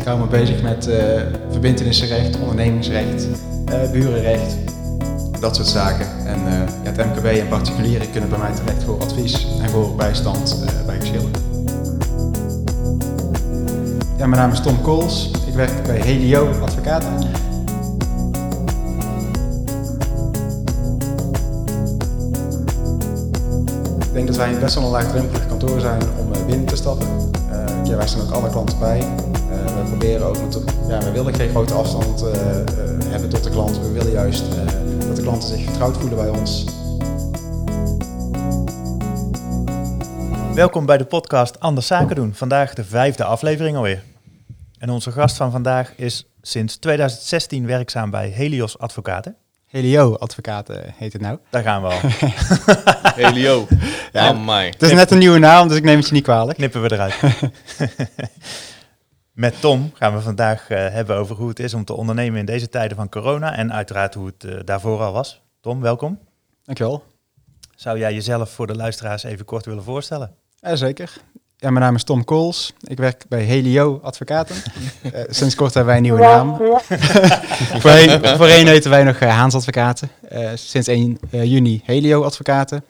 Ik hou me bezig met uh, verbindenissenrecht, ondernemingsrecht, uh, burenrecht, dat soort zaken. En uh, ja, het MKB en particulieren kunnen bij mij terecht voor advies en voor bijstand bij geschillen. Ja, mijn naam is Tom Kools. Ik werk bij Helio Advocaten. Ik denk dat wij best wel een laagdrempelig kantoor zijn om binnen te stappen. ja, wij staan ook alle klanten bij we proberen ook met, ja, we willen geen grote afstand uh, hebben tot de klant. We willen juist uh, dat de klanten zich vertrouwd voelen bij ons. Welkom bij de podcast Anders Zaken doen. Vandaag de vijfde aflevering alweer. En onze gast van vandaag is sinds 2016 werkzaam bij Helios Advocaten. Helio Advocaten heet het nou. Daar gaan we al. Helio. Ja, Amai. Het is net een nieuwe naam, dus ik neem het je niet kwalijk. Knippen we eruit. Met Tom gaan we vandaag uh, hebben over hoe het is om te ondernemen in deze tijden van corona en uiteraard hoe het uh, daarvoor al was. Tom, welkom. Dankjewel. Zou jij jezelf voor de luisteraars even kort willen voorstellen? Ja, zeker. Ja, mijn naam is Tom Kools. Ik werk bij Helio Advocaten. uh, sinds kort hebben wij een nieuwe naam. voorheen, voorheen heten wij nog Haans Advocaten. sinds 1 juni Helio Advocaten.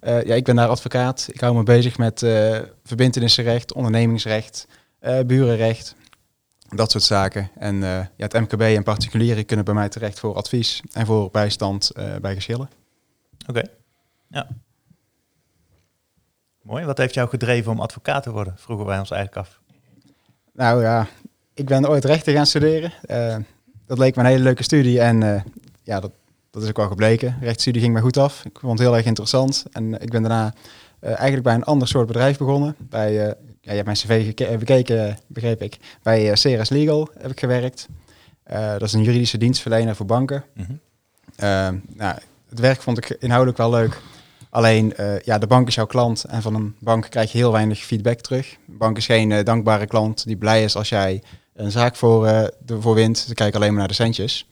ja, ik ben daar advocaat. Ik hou me bezig met verbindenissenrecht, ondernemingsrecht, burenrecht, dat soort zaken. En uh, ja, het MKB en particulieren kunnen bij mij terecht voor advies en voor bijstand uh, bij geschillen. Oké, ja. Mooi. Wat heeft jou gedreven om advocaat te worden? Vroegen wij ons eigenlijk af. Nou ja, ik ben ooit rechten gaan studeren. dat leek me een hele leuke studie en ja, dat, dat is ook wel gebleken. Rechtsstudie ging me goed af. Ik vond het heel erg interessant. En ik ben daarna eigenlijk bij een ander soort bedrijf begonnen. Bij ja, je hebt mijn cv eh, bekeken, begreep ik. Bij uh, Ceres Legal heb ik gewerkt. Uh, dat is een juridische dienstverlener voor banken. Mhm. nou, het werk vond ik inhoudelijk wel leuk. Alleen, ja, de bank is jouw klant en van een bank krijg je heel weinig feedback terug. Een bank is geen dankbare klant die blij is als jij een zaak voor, ervoor wint. Ze kijken alleen maar naar de centjes.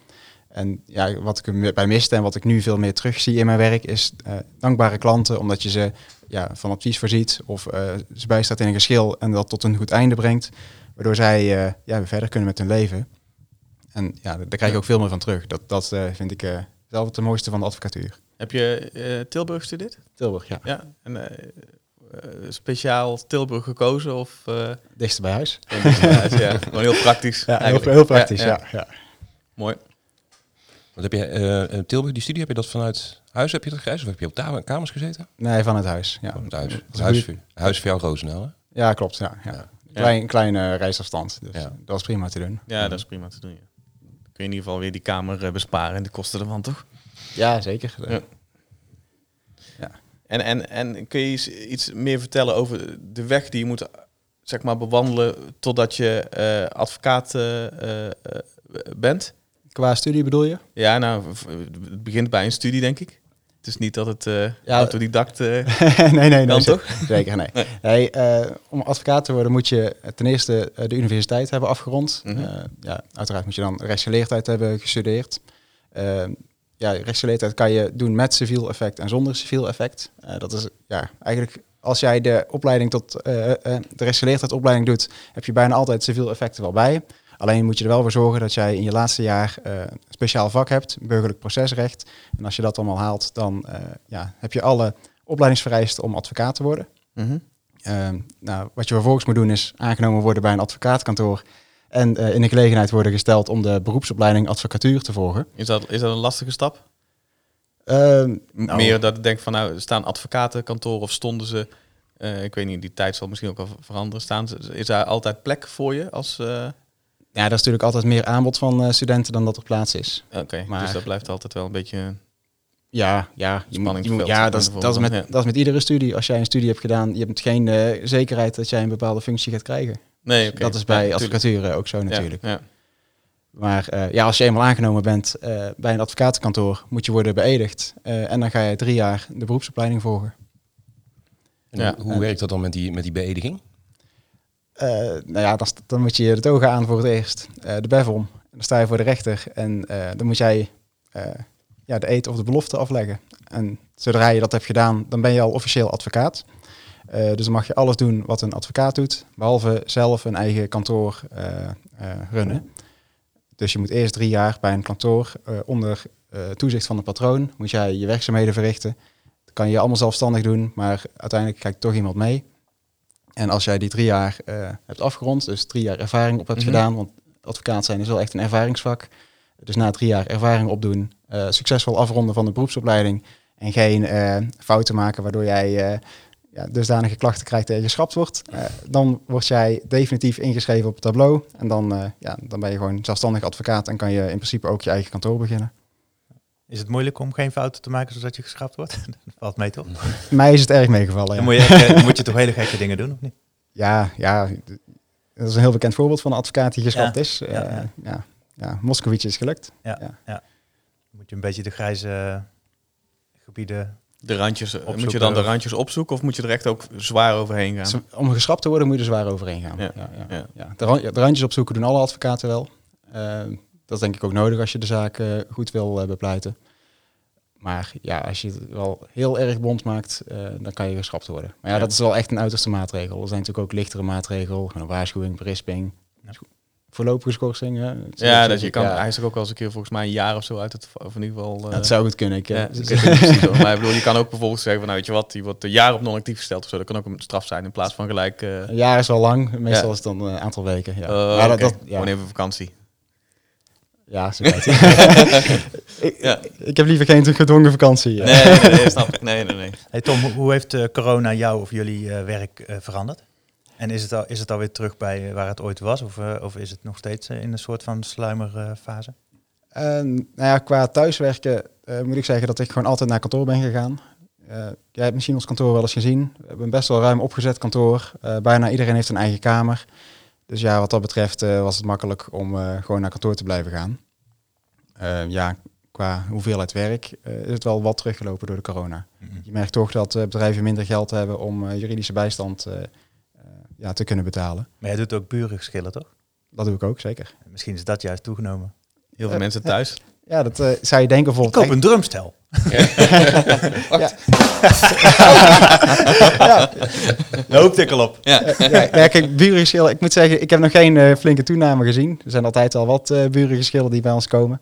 En ja, wat ik bij miste en wat ik nu veel meer terugzie in mijn werk is dankbare klanten, omdat je ze ja, van advies voorziet of uh, ze bijstaat in een geschil en dat tot een goed einde brengt. Waardoor zij uh, ja, weer verder kunnen met hun leven. En ja, daar krijg je ook veel meer van terug. Dat, dat uh, vind ik zelf het mooiste van de advocatuur. Heb je Tilburg gestudeerd? Tilburg, ja. ja en, speciaal Tilburg gekozen of... Dichtst bij huis. bij huis, ja. Gewoon heel praktisch. Ja, heel, heel, praktisch, ja, ja. ja. Mooi. Wat heb je, Tilburg, die studie, heb je dat vanuit huis heb je dat gereisd? Of heb je op kamers gezeten? Nee, van het huis. Ja. Van het huis. Het huis, huis voor jou Roosendaal, hè? Ja, klopt. Ja, ja. Klein, kleine reisafstand. Dus ja. dat is prima te doen. Ja, dat is prima te doen. Ja. Kun je in ieder geval weer die kamer uh, besparen en de kosten ervan, toch? Ja, zeker. Ja. ja. En, en, en kun je iets meer vertellen over de weg die je moet zeg maar, bewandelen totdat je uh, advocaat uh, bent? Qua studie bedoel je? Ja, nou, het begint bij een studie, denk ik. Het is niet dat het uh, ja, autodidact uh, nee, nee, nee, toch? Zeker, nee. nee. uh, om advocaat te worden moet je ten eerste de universiteit hebben afgerond. Mm -hmm. ja, uiteraard moet je dan rechtsgeleerdheid hebben gestudeerd. ja, rechtsgeleerdheid kan je doen met civiel effect en zonder civiel effect. dat is ja, eigenlijk als jij de opleiding tot de rechtsgeleerdheid opleiding doet, heb je bijna altijd civiel effect er wel bij. Alleen moet je er wel voor zorgen dat jij in je laatste jaar uh, een speciaal vak hebt, burgerlijk procesrecht. En als je dat allemaal haalt, dan uh, ja, heb je alle opleidingsvereisten om advocaat te worden. Mm -hmm. uh, nou, wat je vervolgens moet doen is aangenomen worden bij een advocaatkantoor en in de gelegenheid worden gesteld om de beroepsopleiding advocatuur te volgen. Is dat, is dat een lastige stap? Ehm, nou, Meer dat ik denk van nou, staan advocatenkantoren of stonden ze, ik weet niet, die tijd zal misschien ook wel veranderen, staan ze, is daar altijd plek voor je als... Ja, dat is natuurlijk altijd meer aanbod van uh, studenten dan dat er plaats is. Oké, maar dus dat blijft altijd wel een beetje... Ja, ja, je moet, je moet, ja, dat, is, dat, is met, dat is met iedere studie. Als jij een studie hebt gedaan, je hebt geen uh, zekerheid dat jij een bepaalde functie gaat krijgen. Nee, okay. Dat is bij ja, advocatuur ook zo natuurlijk. Ja, ja. Maar uh, ja, als je eenmaal aangenomen bent bij een advocatenkantoor, moet je worden beëdigd. en dan ga je drie jaar de beroepsopleiding volgen. En hoe, hoe werkt dat dan met die, met die beëdiging? Uh, nou ja, dan, moet je je de toga aan voor het eerst, uh, de bevel. En dan sta je voor de rechter en uh, dan moet jij ja, de eet of de belofte afleggen. En zodra je dat hebt gedaan, dan ben je al officieel advocaat. dus dan mag je alles doen wat een advocaat doet, behalve zelf een eigen kantoor eh, runnen. Dus je moet eerst drie jaar bij een kantoor eh, onder eh, toezicht van een patroon, moet jij je werkzaamheden verrichten. Dat kan je allemaal zelfstandig doen, maar uiteindelijk kijkt toch iemand mee. En als jij die drie jaar eh, hebt afgerond, dus drie jaar ervaring op hebt Mhm. gedaan, want advocaat zijn is wel echt een ervaringsvak. Dus na drie jaar ervaring opdoen, eh, succesvol afronden van de beroepsopleiding en geen eh, fouten maken waardoor jij ja, dusdanige klachten krijgt dat je geschrapt wordt. dan word jij definitief ingeschreven op het tableau en dan, ja, dan ben je gewoon zelfstandig advocaat en kan je in principe ook je eigen kantoor beginnen. Is het moeilijk om geen fouten te maken zodat je geschrapt wordt? Dat valt mee toch? Mij is het erg meegevallen. Dan moet je, moet je toch hele gekke dingen doen, of niet? ja, ja, dat is een heel bekend voorbeeld van een advocaat die geschrapt Ja, is. Eh, ja, ja, ja. is gelukt. Ja, Ja. Dan moet je een beetje de grijze gebieden... De randjes, eh, moet je dan de randjes opzoeken of moet je er echt ook zwaar overheen gaan? Om geschrapt te worden moet je er zwaar overheen gaan. Ja, Ja, ja. De, randjes opzoeken doen alle advocaten wel. Eh, dat is denk ik ook nodig als je de zaak eh, goed wil eh, bepleiten. Maar ja, als je het wel heel erg bond maakt, eh, dan kan je geschrapt worden. Maar ja, Ja. dat is wel echt een uiterste maatregel. Er zijn natuurlijk ook lichtere maatregelen, een waarschuwing, berisping, Ja. voorlopige schorsing. hè. Het ja, dat je kan, ja, er ook wel eens een keer volgens mij een jaar of zo uit het, of in ieder geval... eh, het zou goed kunnen. Ik, ja, hoor. maar ik bedoel, je kan ook bijvoorbeeld zeggen van, nou weet je wat, die wordt een jaar op non-actief gesteld of zo. Dat kan ook een straf zijn in plaats van gelijk... een jaar is wel lang, meestal is het dan een aantal weken. Ja, oh, Maar dat, dat, gewoon even vakantie. Ja, zo je. ik, Ja. ik heb liever geen gedwongen vakantie. eh. Nee, nee, nee, snap ik. Nee, nee, nee. Hey Tom, hoe- heeft eh, corona jou of jullie eh, werk eh, veranderd? En is het, al, is het alweer terug bij waar het ooit was? Of, of is het nog steeds in een soort van sluimerfase? En, nou ja, qua thuiswerken moet ik zeggen dat ik gewoon altijd naar kantoor ben gegaan. Eh, jij hebt misschien ons kantoor wel eens gezien. We hebben een best wel ruim opgezet kantoor. Eh, bijna iedereen heeft een eigen kamer. Dus ja, wat dat betreft eh, was het makkelijk om eh, gewoon naar kantoor te blijven gaan. Eh, ja, qua hoeveelheid werk eh, is het wel wat teruggelopen door de corona. Je merkt toch dat eh, bedrijven minder geld hebben om eh, juridische bijstand eh, eh, ja, te kunnen betalen. Maar jij doet ook burengeschillen, toch? Dat doe ik ook, zeker. Misschien is dat juist toegenomen. Heel veel mensen thuis. Ja, dat eh, zou je denken Ik bijvoorbeeld... koop een drumstel. Loopt ik al op. Ja. Ja, ja, kijk, burengeschillen. Ik moet zeggen, ik heb nog geen eh, flinke toename gezien. Er zijn altijd al wat eh burengeschillen die bij ons komen.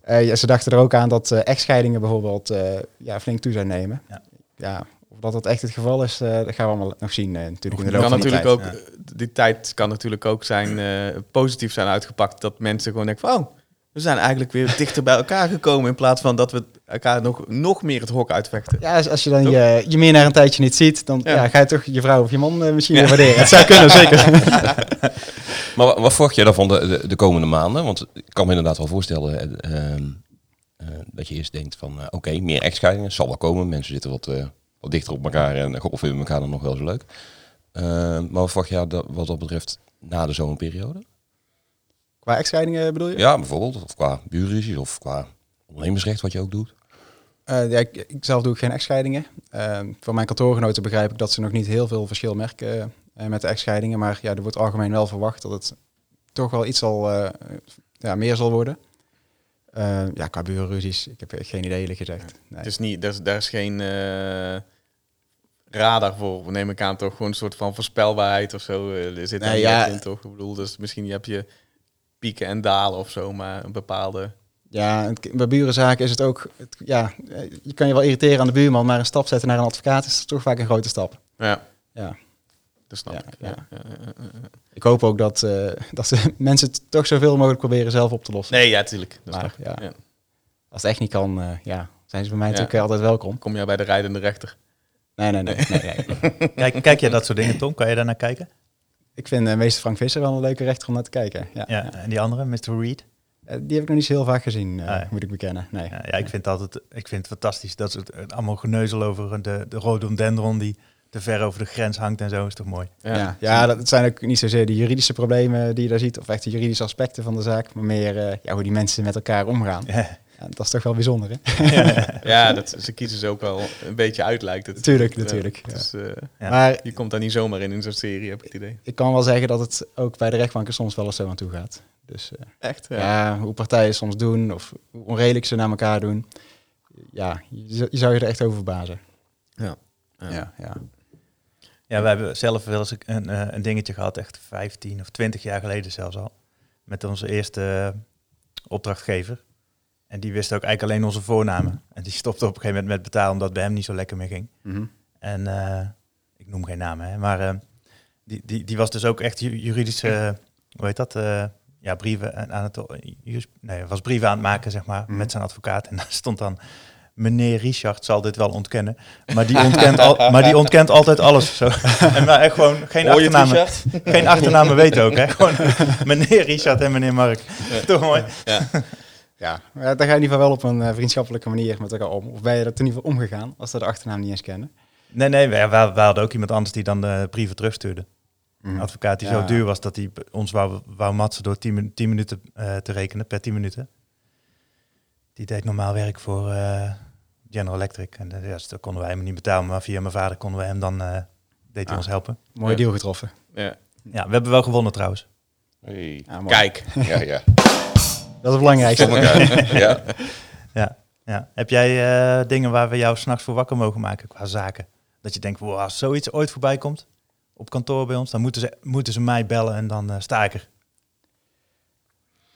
Eh, ja, ze dachten er ook aan dat eh, echtscheidingen bijvoorbeeld eh, ja, flink toe zou nemen. Ja. Ja. of dat dat echt het geval is, eh, dat gaan we allemaal nog zien eh, natuurlijk in de loop kan van de natuurlijk tijd. ook, eh, die tijd kan natuurlijk ook zijn, eh, positief zijn uitgepakt. Dat mensen gewoon denken van, oh, we zijn eigenlijk weer dichter bij elkaar gekomen. In plaats van dat we elkaar nog, nog meer het hok uitvechten. Ja, als, als je dan je, je meer naar een tijdje niet ziet, dan Ja. ja. ga je toch je vrouw of je man eh, misschien Ja. weer waarderen. Het zou kunnen, zeker. Maar wa- wat verwacht jij dan van de, de, de komende maanden? Want ik kan me inderdaad wel voorstellen eh, ehm, eh, dat je eerst denkt van... Oké, meer echtscheidingen, zal wel komen. Mensen zitten wat, eh, wat dichter op elkaar en of vinden elkaar dan nog wel zo leuk. Eh, maar wat verwacht jij dat, wat dat betreft na de zomerperiode? Qua echtscheidingen bedoel je? Ja, bijvoorbeeld. Of qua buurruzies of qua ondernemersrecht wat je ook doet. Eh, ja, ik, ik zelf doe geen echtscheidingen. Eh, van mijn kantoorgenoten begrijp ik dat ze nog niet heel veel verschil merken eh, met de echtscheidingen. Maar ja, er wordt algemeen wel verwacht dat het toch wel iets zal, eh, ja, meer zal worden. Eh, ja, qua burenruzies, ik heb geen idee eerlijk gezegd. Nee. Het is niet, daar, is, daar is geen eh, radar voor, neem ik aan, toch? Gewoon een soort van voorspelbaarheid of zo. Er zit daar Nee, niet ja. in, toch? Ik bedoel, dus misschien heb je pieken en dalen of zo, maar een bepaalde... Ja, en bij burenzaken is het ook, het, ja, je kan je wel irriteren aan de buurman, maar een stap zetten naar een advocaat is toch vaak een grote stap. Ja, Ja. dat snap Ja, ik. ja. Ik hoop ook dat, eh, dat de mensen het toch zoveel mogelijk proberen zelf op te lossen. Nee, ja, tuurlijk. Dat Maar, snap ik. ja. Ja. Als het echt niet kan, eh, ja, zijn ze bij mij Ja. natuurlijk altijd welkom. Kom jij bij de rijdende rechter? Nee, nee, nee. nee, nee. Kijk, kijk je dat soort dingen, Tom? Kan je daar naar kijken? Ik vind uh, meester Frank Visser wel een leuke rechter om naar te kijken. Ja, Ja. ja. En die andere, Mr. Reed? Eh, die heb ik nog niet zo heel vaak gezien, eh, Ah, ja. moet ik bekennen. Nee. Ja, ja, ik vind het altijd ik vind het fantastisch. Dat eh, allemaal geneuzel over de, de rhododendron die te ver over de grens hangt en zo. Is toch mooi? Ja, ja, dat het zijn ook niet zozeer de juridische problemen die je daar ziet, of echt de juridische aspecten van de zaak, maar meer eh, ja, hoe die mensen met elkaar omgaan. Ja. Dat is toch wel bijzonder, hè? Ja, dat, ze kiezen ze ook wel een beetje uit, lijkt het. Tuurlijk, natuurlijk, ja. Dus, eh, Ja. Maar je komt daar niet zomaar in, in zo'n serie, heb ik het idee. ik kan wel zeggen dat het ook bij de rechtbanken soms wel eens zo aan toe gaat. Dus eh, Echt? ja. hoe partijen soms doen, of hoe onredelijk ze naar elkaar doen. Ja, je, zou- je zou je er echt over verbazen. Ja. Ja, ja. Ja, we hebben zelf wel eens een, eh, een dingetje gehad, echt 15 of 20 jaar geleden zelfs al. met onze eerste opdrachtgever. En die wist ook eigenlijk alleen onze voornamen. En die stopte op een gegeven moment met betalen omdat het bij hem niet zo lekker meer ging. Mhm. En uh, ik noem geen namen, hè, maar uh, die, die, die was dus ook echt juridische, hoe heet dat? Uh, ja, brieven aan het, nee, was brieven aan het maken, zeg maar, mm. met zijn advocaat. En daar stond dan, meneer Richard zal dit wel ontkennen, maar die ontkent, al, maar die ontkent altijd alles. Zo. En maar echt gewoon geen achternamen, geen achternamen weten ook, hè? Gewoon meneer Richard en meneer Mark. Ja. Toch mooi. Ja. Ja, daar ga je in ieder geval wel op een vriendschappelijke manier met elkaar om. Of ben je er in ieder geval omgegaan, als ze de achternaam niet eens kennen? Nee, nee, we, we, hadden ook iemand anders die dan de brieven terugstuurde. Een mhm. advocaat die zo duur was dat hij ons wou, wou matsen door 10, minuten uh, te rekenen, per 10 minuten. Die deed normaal werk voor uh, General Electric. En uh, ja, dus dat konden wij hem niet betalen, maar via mijn vader konden we hem dan, deed hij ah, ons helpen. Mooie deal getroffen. Ja. ja, we hebben wel gewonnen trouwens. Hey. Kijk. ja, ja. Dat is het belangrijkste. ja. ja. Ja. Heb jij dingen waar we jou s'nachts voor wakker mogen maken qua zaken? Dat je denkt, wow, als zoiets ooit voorbij komt op kantoor bij ons, dan moeten ze, moeten ze mij bellen en dan uh, sta ik er.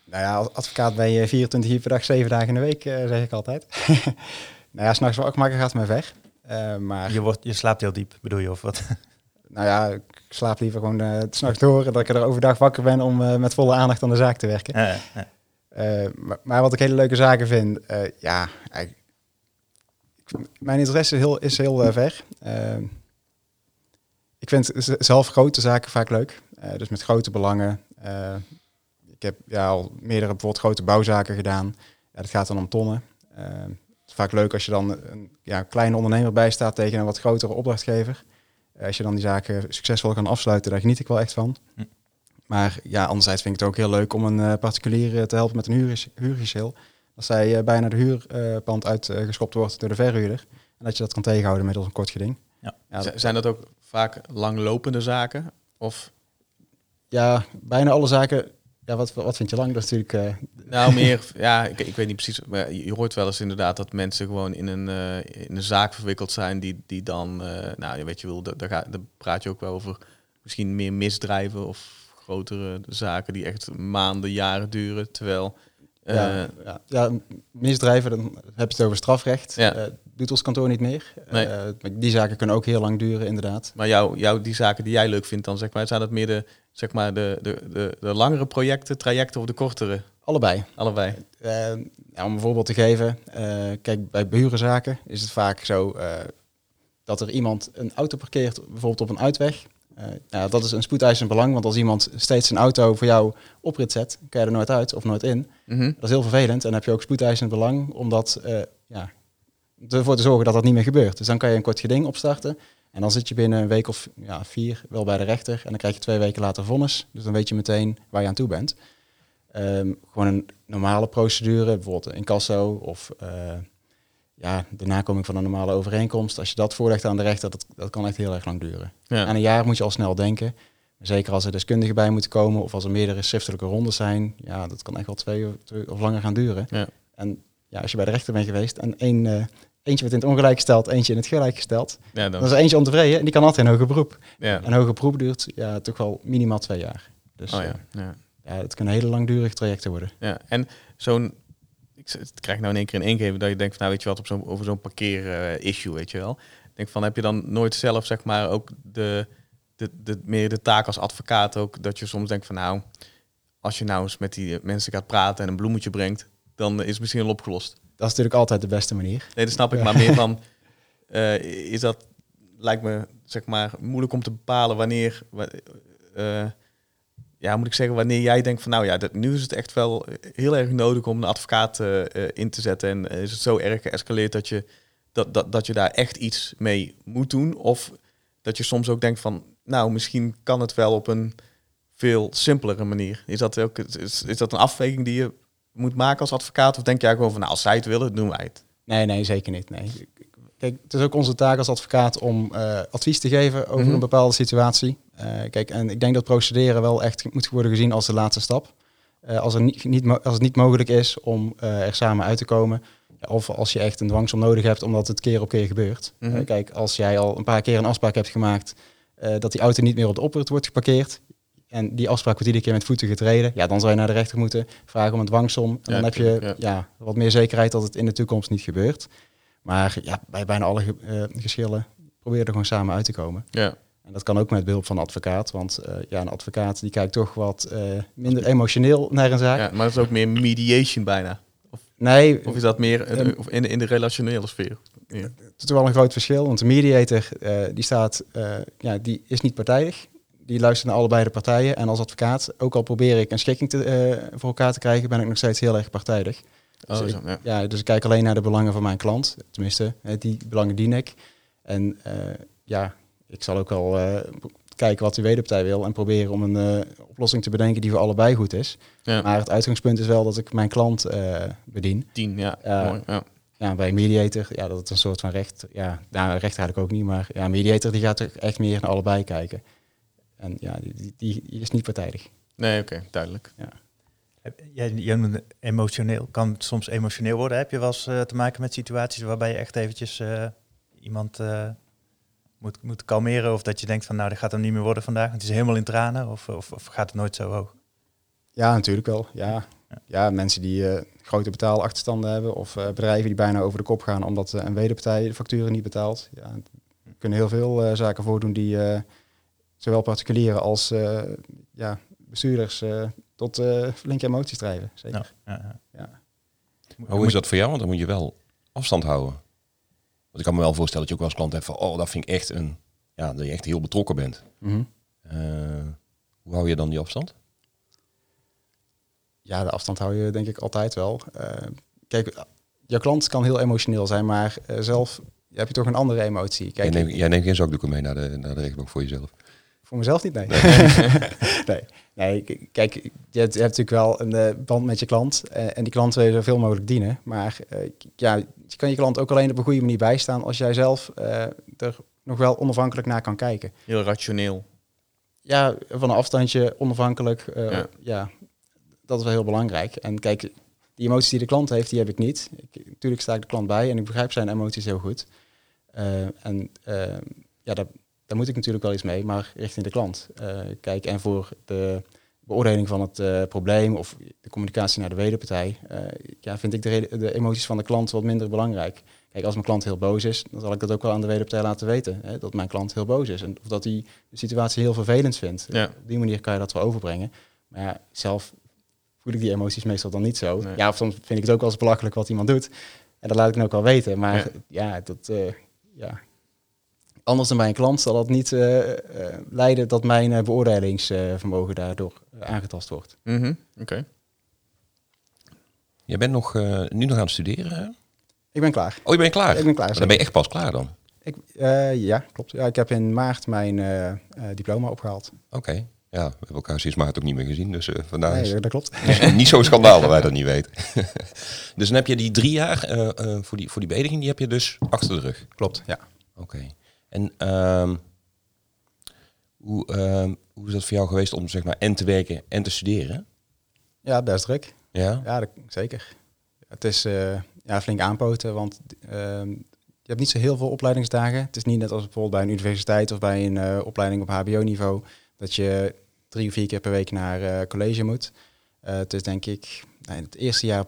Nou ja, als advocaat ben je 24 uur per dag, 7 dagen in de week, uh, zeg ik altijd. nou ja, s'nachts wakker maken gaat me weg. Uh, maar... je, wordt, je slaapt heel diep, bedoel je, of wat? nou ja, ik slaap liever gewoon uh, s'nachts door, dat ik er overdag wakker ben om met volle aandacht aan de zaak te werken. Ja, ja. Maar, maar, wat ik hele leuke zaken vind, ja, eigenlijk mijn interesse is heel, is heel uh, ver. Uh, ik vind zelf grote zaken vaak leuk. Dus met grote belangen. Ik heb ja, al meerdere bijvoorbeeld grote bouwzaken gedaan. Ja, dat gaat dan om tonnen. het is vaak leuk als je dan een ja, kleine ondernemer bijstaat tegen een wat grotere opdrachtgever. als je dan die zaken succesvol kan afsluiten, daar geniet ik wel echt van. Hm. Maar ja, anderzijds vind ik het ook heel leuk om een particulier te helpen met een huurgeschil als zij uh, bijna de huurpand uitgeschopt wordt door de verhuurder. En dat je dat kan tegenhouden middels een kort geding. Ja. ja Zijn dat ook vaak langlopende zaken? Of? Ja, bijna alle zaken. Ja, wat, wat vind je lang? Dat is natuurlijk... Uh... Nou, meer... ja, ik, ik weet niet precies. Maar je hoort wel eens inderdaad dat mensen gewoon in een, uh, in een zaak verwikkeld zijn... die, die dan... nou, je weet je wel, daar, daar, daar praat je ook wel over... misschien meer misdrijven of grotere zaken... die echt maanden, jaren duren. Terwijl ja, eh, ja. ja, misdrijven, dan heb je het over strafrecht. Ja. Uh, doet ons kantoor niet meer. Nee. Uh, die zaken kunnen ook heel lang duren, inderdaad. Maar jou, jou, die zaken die jij leuk vindt, dan zeg maar, zijn dat meer de, zeg maar de, de, de, de langere projecten, trajecten of de kortere? Allebei. Allebei. om een voorbeeld te geven, kijk, bij burenzaken is het vaak zo dat er iemand een auto parkeert, bijvoorbeeld op een uitweg. Uh, nou, dat is een spoedeisend belang, want als iemand steeds een auto voor jou oprit zet, kan je er nooit uit of nooit in. Mhm. Dat is heel vervelend. En dan heb je ook spoedeisend belang om dat, uh, ja, ervoor te zorgen dat dat niet meer gebeurt. Dus dan kan je een kort geding opstarten. En dan zit je binnen een week of ja, vier wel bij de rechter. En dan krijg je twee weken later vonnis. Dus dan weet je meteen waar je aan toe bent. Um, gewoon een normale procedure, bijvoorbeeld een casso of uh, ja, de nakoming van een normale overeenkomst, als je dat voorlegt aan de rechter, dat, dat kan echt heel erg lang duren. Ja. Aan een jaar moet je al snel denken. Zeker als er deskundigen bij moeten komen of als er meerdere schriftelijke rondes zijn, ja, dat kan echt wel twee of, of langer gaan duren. Ja. En ja, als je bij de rechter bent geweest en één, uh, eentje wordt in het ongelijk gesteld, eentje in het gelijk gesteld, ja, dan... is er eentje ontevreden en die kan altijd een hoger beroep. Ja. En hoger beroep duurt ja, toch wel minimaal twee jaar. Dus oh, ja. Uh, ja, het kunnen hele langdurige trajecten worden. Ja, en zo'n ik krijg nou in één keer een ingeven dat je denkt van nou weet je wat op zo'n over zo'n parkeer uh, issue weet je wel. denk van heb je dan nooit zelf zeg maar ook de, de, de meer de taak als advocaat ook dat je soms denkt van nou als je nou eens met die mensen gaat praten en een bloemetje brengt, dan is het misschien al opgelost. Dat is natuurlijk altijd de beste manier. Nee, dat snap ik, maar meer van uh, is dat lijkt me zeg maar moeilijk om te bepalen wanneer uh, ja, moet ik zeggen, wanneer jij denkt van nou ja, dat, nu is het echt wel heel erg nodig om een advocaat uh, in te zetten. En is het zo erg geëscaleerd dat je, dat, dat, dat je daar echt iets mee moet doen? Of dat je soms ook denkt van nou, misschien kan het wel op een veel simpelere manier. Is dat, ook, is, is dat een afweging die je moet maken als advocaat? Of denk jij gewoon van nou, als zij het willen, doen wij het? Nee, nee, zeker niet. Nee. Kijk, het is ook onze taak als advocaat om uh, advies te geven over mhm. een bepaalde situatie. Uh, kijk, en ik denk dat procederen wel echt moet worden gezien als de laatste stap. Uh, als, er niet, niet, als het niet mogelijk is om er samen uit te komen, of als je echt een dwangsom nodig hebt omdat het keer op keer gebeurt. Mhm. kijk, als jij al een paar keer een afspraak hebt gemaakt dat die auto niet meer op de oprit wordt geparkeerd, en die afspraak wordt iedere keer met voeten getreden, ja, dan zou je naar de rechter moeten vragen om een dwangsom. En Ja, dan heb je ja. wat meer zekerheid dat het in de toekomst niet gebeurt. Maar ja, bij bijna alle ge- eh, geschillen probeer je er gewoon samen uit te komen. Ja. En dat kan ook met behulp van een advocaat. Want eh, ja, een advocaat die kijkt toch wat eh, minder emotioneel naar een zaak. ja, maar het is ook meer mediation bijna. Nee, Of is dat meer eh, Ehm, of in, de, in de relationele sfeer? Ja. het is wel een groot verschil. Want de mediator eh, die staat, ja, die is niet partijdig. Die luistert naar allebei de partijen. En als advocaat, ook al probeer ik een schikking te, voor elkaar te krijgen, ben ik nog steeds heel erg partijdig. Oh, Dus zo, ja. Ja, dus ik kijk alleen naar de belangen van mijn klant. Tenminste, die belangen dien ik. En ja, ik zal ook wel eh, kijken wat de wederpartij wil en proberen om een eh, oplossing te bedenken die voor allebei goed is. Ja. Maar het uitgangspunt is wel dat ik mijn klant eh, bedien. Tien, ja. Ja. Mooi, ja. Ja, bij een mediator, ja, dat is een soort van recht. Ja, nou, recht eigenlijk ook niet, maar ja, een mediator die gaat er echt meer naar allebei kijken. En ja, die, die, die is niet partijdig. Nee, oké, duidelijk. Heb- Jij, jij noemde emotioneel. Kan het soms emotioneel worden? Heb je wel eens eh, te maken met situaties waarbij je echt eventjes eh, iemand eh, moet, moet kalmeren? Of dat je denkt van nou, dat gaat hem niet meer worden vandaag. want Het is helemaal in tranen. Of, of, of gaat het nooit zo hoog? Ja, natuurlijk wel. Ja, ja mensen die eh, grote betaalachterstanden hebben of eh, bedrijven die bijna over de kop gaan omdat eh, een wederpartij de facturen niet betaalt. Ja, er kunnen heel veel eh, zaken voordoen die eh, zowel particulieren als eh, ja, bestuurders tot eh, flinke emoties drijven. Zeker. Ja, ja, Hoe is dat voor jou? Want dan moet je wel afstand houden. Want ik kan me wel voorstellen dat je ook wel als klant hebt van, oh, dat vind ik echt een, ja, dat je echt heel betrokken bent. Mhm. Eh, hoe hou je dan die afstand? Ja, de afstand hou je denk ik altijd wel. Eh, kijk, jouw klant kan heel emotioneel zijn, maar eh, zelf heb je toch een andere emotie. Jij Kijk, neemt, jij neemt geen zakdoeken mee naar de, naar de rechtbank voor jezelf. Voor mezelf niet, nee. nee. nee, kijk, je hebt, je hebt natuurlijk wel een eh, band met je klant. eh, en die klant wil je zoveel mogelijk dienen. Maar eh, ja, je kan je klant ook alleen op een goede manier bijstaan als jij zelf er nog wel onafhankelijk naar kan kijken. Heel rationeel. Ja, van een afstandje, onafhankelijk. Ja. ja. dat is wel heel belangrijk. En kijk, die emoties die de klant heeft, die heb ik niet. Ik, natuurlijk sta ik de klant bij en ik begrijp zijn emoties heel goed. En ja, daar, daar moet ik natuurlijk wel iets mee, maar richting de klant. Eh, kijk, en voor de beoordeling van het eh, probleem of de communicatie naar de wederpartij, eh, ja, vind ik de, de emoties van de klant wat minder belangrijk. Kijk, als mijn klant heel boos is, dan zal ik dat ook wel aan de wederpartij laten weten. Hè, dat mijn klant heel boos is. En of dat hij de situatie heel vervelend vindt. Ja. Op die manier kan je dat wel overbrengen. Maar ja, zelf voel ik die emoties meestal dan niet zo. Nee. Ja, of soms vind ik het ook wel eens belachelijk wat iemand doet. En dat laat ik dan ook wel weten. Maar Ja. ja, dat... ja. Anders dan bij een klant zal dat niet eh, eh, leiden dat mijn eh, beoordelingsvermogen daardoor aangetast wordt. Mhm, Oké. Jij bent nog, eh, nu nog aan het studeren, hè? Ik ben klaar. Oh, je bent klaar? Ik ben klaar. Dan ben je echt pas klaar dan? Ik, eh, ja, klopt. Ja, ik heb in maart mijn diploma opgehaald. Oké. Ja, we hebben elkaar sinds maart ook niet meer gezien, dus eh vandaar is Nee, dat klopt. niet zo'n schandaal dat wij dat niet weten. dus dan heb je die drie jaar eh, eh, voor, die, voor die beëdiging, die heb je dus achter de rug. Klopt, ja. Oké. En ehm, hoe, ehm, hoe is dat voor jou geweest om zeg maar en te werken en te studeren? Ja, best druk. Ja? Ja, dat, zeker. Het is eh, ja, flink aanpoten, want ehm, je hebt niet zo heel veel opleidingsdagen. Het is niet net als bijvoorbeeld bij een universiteit of bij een eh, opleiding op hbo-niveau, dat je drie of vier keer per week naar eh, college moet. Het is denk ik nou, in het eerste jaar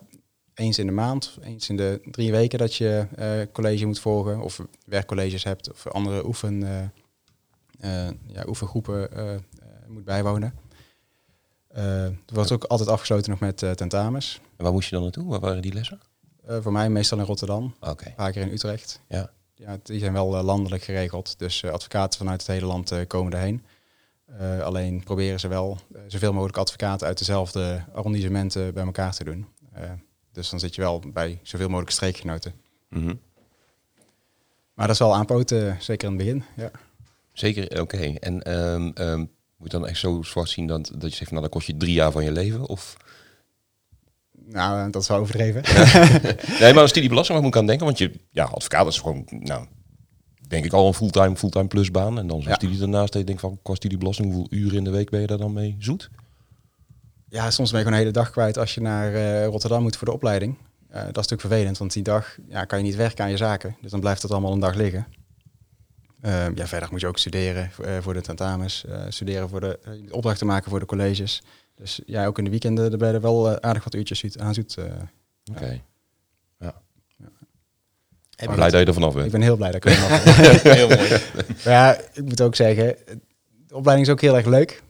eens in de maand, eens in de drie weken dat je eh, college moet volgen of werkcolleges hebt of andere oefen, eh, eh, ja, oefengroepen moet bijwonen. Het wordt ook altijd afgesloten nog met tentamens. En waar moest je dan naartoe? Waar waren die lessen? Voor mij meestal in Rotterdam, Oké. een paar keer in Utrecht. Ja. Ja, die zijn wel landelijk geregeld, dus advocaten vanuit het hele land komen erheen. Alleen proberen ze wel zoveel mogelijk advocaten uit dezelfde arrondissementen bij elkaar te doen. Eh, dus dan zit je wel bij zoveel mogelijk streekgenoten. Mhm. Maar dat is wel aanpoten, zeker in het begin. Ja. Zeker, oké. En ehm, ehm, moet je dan echt zo zwart zien dat, dat je zegt, nou dan kost je drie jaar van je leven? Of... Nou, dat is wel overdreven. Nee, maar een studiebelasting, waar moet ik aan denken? Want je, ja, advocaat is gewoon, nou, denk ik al een fulltime, fulltime plusbaan. En dan zo'n Ja. studie daarnaast, dat je denkt van, qua studiebelasting, hoeveel uren in de week ben je daar dan mee zoet? Ja, soms ben je gewoon een hele dag kwijt als je naar eh, Rotterdam moet voor de opleiding. Eh, dat is natuurlijk vervelend, want die dag ja, kan je niet werken aan je zaken. Dus dan blijft het allemaal een dag liggen. Ehm, ja, verder moet je ook studeren eh, voor de tentamens, studeren voor de opdrachten maken voor de colleges. Dus ja, ook in de weekenden er ben je er wel aardig wat uurtjes aan zoet. Oké. Ja. Ik Maar blij dat je er vanaf Ik bent. ben heel blij dat ik er vanaf ben. Heel mooi. Maar ja, ik moet ook zeggen, de opleiding is ook heel erg leuk.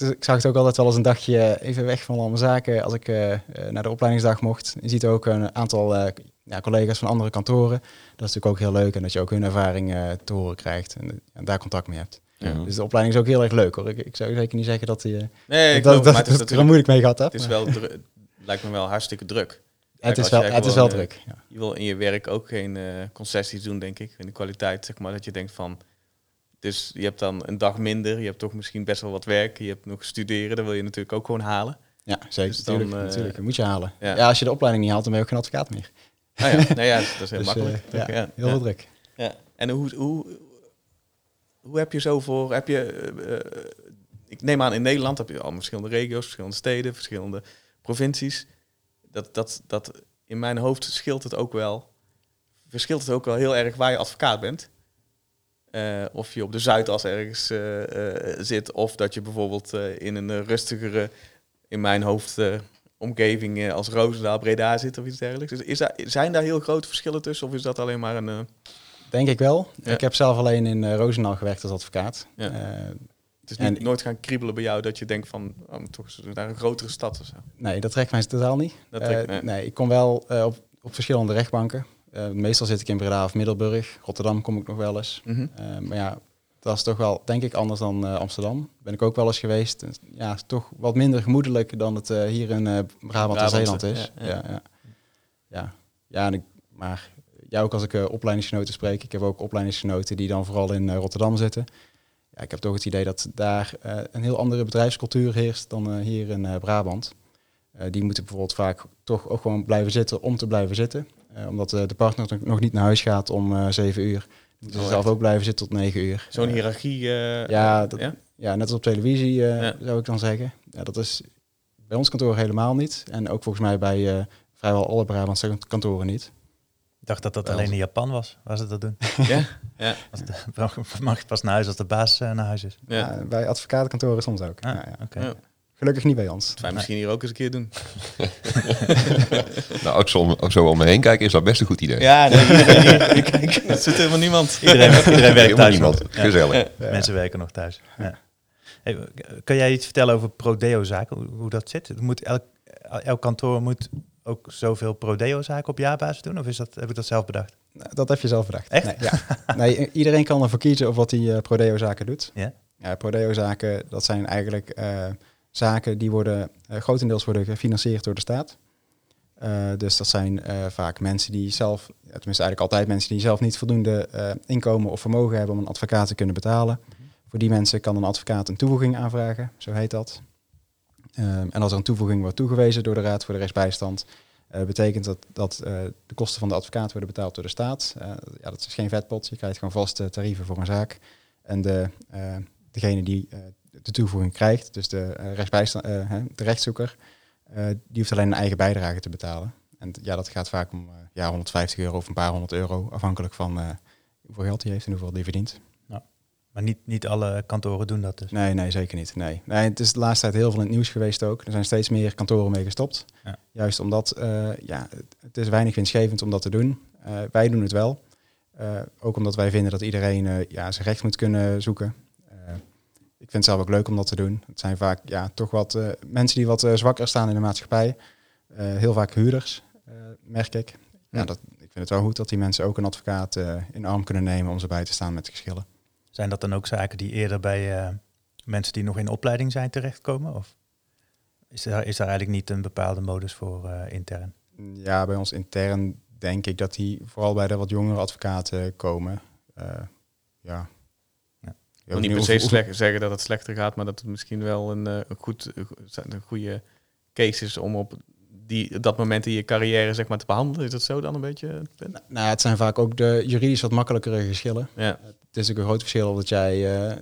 Eh, dus ik zag het ook altijd wel als een dagje even weg van alle zaken als ik eh, eh, naar de opleidingsdag mocht. Je ziet ook een aantal eh, ja, collega's van andere kantoren. Dat is natuurlijk ook heel leuk en dat je ook hun ervaring eh, te horen krijgt en, eh, en daar contact mee hebt. Ja. Dus de opleiding is ook heel erg leuk hoor. Ik, ik zou zeker niet zeggen dat, die, eh, Nee, ik dat, dat, dat er moeilijk mee gehad heb. Het is wel lijkt me wel hartstikke druk. het, is wel, het is wel eh, druk. Ja. Je wil in je werk ook geen eh, concessies doen, denk ik. In de kwaliteit, zeg maar, dat je denkt van... Dus je hebt dan een dag minder, je hebt toch misschien best wel wat werk. Je hebt nog studeren, dat wil je natuurlijk ook gewoon halen. ja, zeker. Dus dan, natuurlijk, eh, natuurlijk. Dat moet je halen. ja. Ja. als je de opleiding niet haalt, dan ben je ook geen advocaat meer. Nou ja, nou ja dat is heel Dus, makkelijk. eh, ja, ja, heel veel druk. Ja. En hoe, hoe, hoe heb je zo voor... Heb je, eh, eh, ik neem aan, in Nederland heb je al verschillende regio's, verschillende steden, verschillende provincies. Dat, dat, dat in mijn hoofd scheelt het ook wel... Verschilt het ook wel heel erg waar je advocaat bent. Eh, of je op de Zuidas ergens eh, eh, zit, of dat je bijvoorbeeld in een rustigere, in mijn hoofd, omgeving als Roosendaal, Breda zit of iets dergelijks. Dus is daar, zijn daar heel grote verschillen tussen, of is dat alleen maar een... Denk ik wel. Ja. Ik heb zelf alleen in Roosendaal gewerkt als advocaat. Ja. Het is niet, En- nooit gaan kriebelen bij jou dat je denkt van, oh, toch naar een grotere stad of zo. nee, dat trekt mij totaal niet. Dat trekt- nee. nee. ik kom wel op, op verschillende rechtbanken. Eh, meestal zit ik in Breda of Middelburg. Rotterdam kom ik nog wel eens. Mhm. Eh, maar ja, dat is toch wel, denk ik, anders dan eh, Amsterdam. Ben ik ook wel eens geweest. Ja, is toch wat minder gemoedelijk dan het hier in Brabant en Zeeland is. ja, Ja, ja. ja. en ik, maar ja, ook als ik opleidingsgenoten spreek. Ik heb ook opleidingsgenoten die dan vooral in Rotterdam zitten. Ja, ik heb toch het idee dat daar een heel andere bedrijfscultuur heerst dan hier in Brabant. Die moeten bijvoorbeeld vaak toch ook gewoon blijven zitten om te blijven zitten. Eh, omdat eh, de partner nog- niet naar huis gaat om eh, zeven uur. Moeten ze Oh, zelf ook blijven zitten tot negen uur. Zo'n hiërarchie. eh, ja, dat- ja? ja, net als op televisie eh, Ja. zou ik dan zeggen. Ja, dat is bij ons kantoor helemaal niet. En ook volgens mij bij eh, vrijwel alle Brabantse kantoren niet. Ik dacht dat dat alleen in Japan was, waar ze dat doen. ja? Ja. Als de, mag je pas naar huis als de baas eh, naar huis is. ja. Ja, bij advocatenkantoren soms ook. Ah, Ja, ja. oké. Ja. Gelukkig niet bij ons. Dat wij misschien hier ook eens een keer doen. Nou, ook zo, ook zo om me heen kijken is dat best een goed idee. Ja, nee, iedereen hier. Kijk, er zit helemaal niemand. Iedereen, iedereen werkt thuis. niemand. Ja. Gezellig. Ja. Mensen werken nog thuis. Ja. Hey, kan jij iets vertellen over prodeo-zaken, hoe, hoe dat zit? Moet elk, elk kantoor moet ook zoveel prodeo-zaken op jaarbasis doen? Of is dat, heb ik dat zelf bedacht? Nou, Dat heb je zelf bedacht. Echt? Nee, ja. nee, iedereen kan ervoor kiezen of wat hij eh, prodeo-zaken doet. Ja? Ja, prodeo-zaken, dat zijn eigenlijk eh, zaken die worden eh, grotendeels worden gefinancierd door de staat. Eh, dus dat zijn eh, vaak mensen die zelf, tenminste eigenlijk altijd mensen die zelf niet voldoende inkomen of vermogen hebben om een advocaat te kunnen betalen. Voor die mensen kan een advocaat een toevoeging aanvragen, zo heet dat. Ehm, en als er een toevoeging wordt toegewezen door de Raad voor de Rechtsbijstand, betekent dat dat de kosten van de advocaat worden betaald door de staat. Ja, dat is geen vetpot, je krijgt gewoon vaste tarieven voor een zaak. En de, degene die de toevoeging krijgt, dus de, eh, rechtsbijstand, eh, de rechtszoeker, eh, die hoeft alleen een eigen bijdrage te betalen. En ja, dat gaat vaak om ja, 150 euro of een paar honderd euro, afhankelijk van hoeveel geld hij heeft en hoeveel hij verdient. Maar niet, niet alle kantoren doen dat dus. Nee, nee, zeker niet. Nee. nee, het is de laatste tijd heel veel in het nieuws geweest ook. Er zijn steeds meer kantoren mee gestopt. Ja. Juist omdat, ja, het, is weinig winstgevend om dat te doen. Wij doen het wel. Ook omdat wij vinden dat iedereen ja, zijn recht moet kunnen zoeken. Ik vind het zelf ook leuk om dat te doen. Het zijn vaak ja, toch wat eh, mensen die wat eh, zwakker staan in de maatschappij. Eh, heel vaak huurders, merk ik. Ja, dat, ik vind het wel goed dat die mensen ook een advocaat in arm kunnen nemen om ze bij te staan met de geschillen. Zijn dat dan ook zaken die eerder bij mensen die nog in opleiding zijn terechtkomen? Of is daar, is daar eigenlijk niet een bepaalde modus voor intern? Ja, bij ons intern denk ik dat die vooral bij de wat jongere advocaten komen. Ja. Ik wil niet per se slecht zeggen dat het slechter gaat, maar dat het misschien wel een, eh, een, goed, een goede case is om op die, dat moment in je carrière zeg maar, te behandelen. Is dat zo dan een beetje het punt? Nou, het zijn vaak ook de juridisch wat makkelijkere geschillen. Ja, Het is natuurlijk een groot verschil of dat jij eh,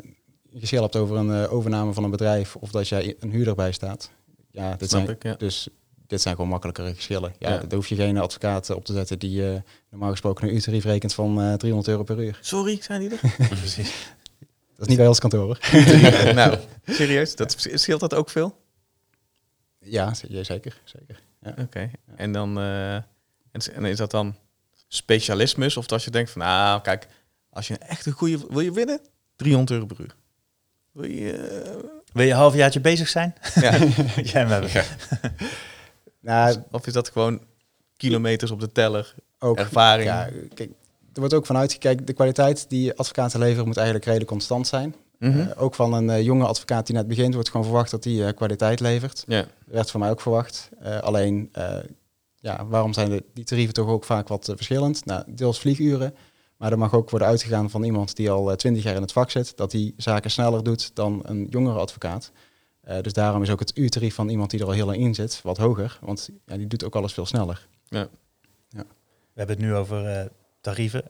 een geschil hebt over een eh, overname van een bedrijf of dat jij een huurder bij staat. Ja, dit snap zijn, ik. Ja. Dus dit zijn gewoon makkelijkere geschillen. Ja, Ja. Daar hoef je geen advocaat op te zetten die eh, normaal gesproken een uurtarief rekent van eh 300 euro per uur. Sorry, zijn die er? Precies. Dat is niet bij ons kantoor. hoor. nou, serieus? Dat, scheelt dat ook veel? ja, zeker. zeker. Ja. Oké. En dan eh, en, is dat dan specialismus? Of als je denkt van, nou, kijk, als je een echt een goede wil je winnen, 300 euro per uur. Wil je, eh, Wil je een halfjaartje bezig zijn? ja. Jij hem hebben. Nou, Of is dat gewoon kilometers op de teller, ook, ervaring? ja, kijk, er wordt ook vanuit gekeken, de kwaliteit die advocaten leveren moet eigenlijk redelijk constant zijn. Mhm. Eh, ook van een eh, jonge advocaat die net begint, wordt gewoon verwacht dat hij kwaliteit levert. ja. werd van mij ook verwacht. Eh, alleen, eh, ja, waarom zijn de, die tarieven toch ook vaak wat eh, verschillend? Nou, deels vlieguren, maar er mag ook worden uitgegaan van iemand die al twintig jaar in het vak zit, dat die zaken sneller doet dan een jongere advocaat. Eh, dus daarom is ook het uurtarief van iemand die er al heel lang in zit wat hoger, want ja, die doet ook alles veel sneller. We hebben het nu over eh, tarieven.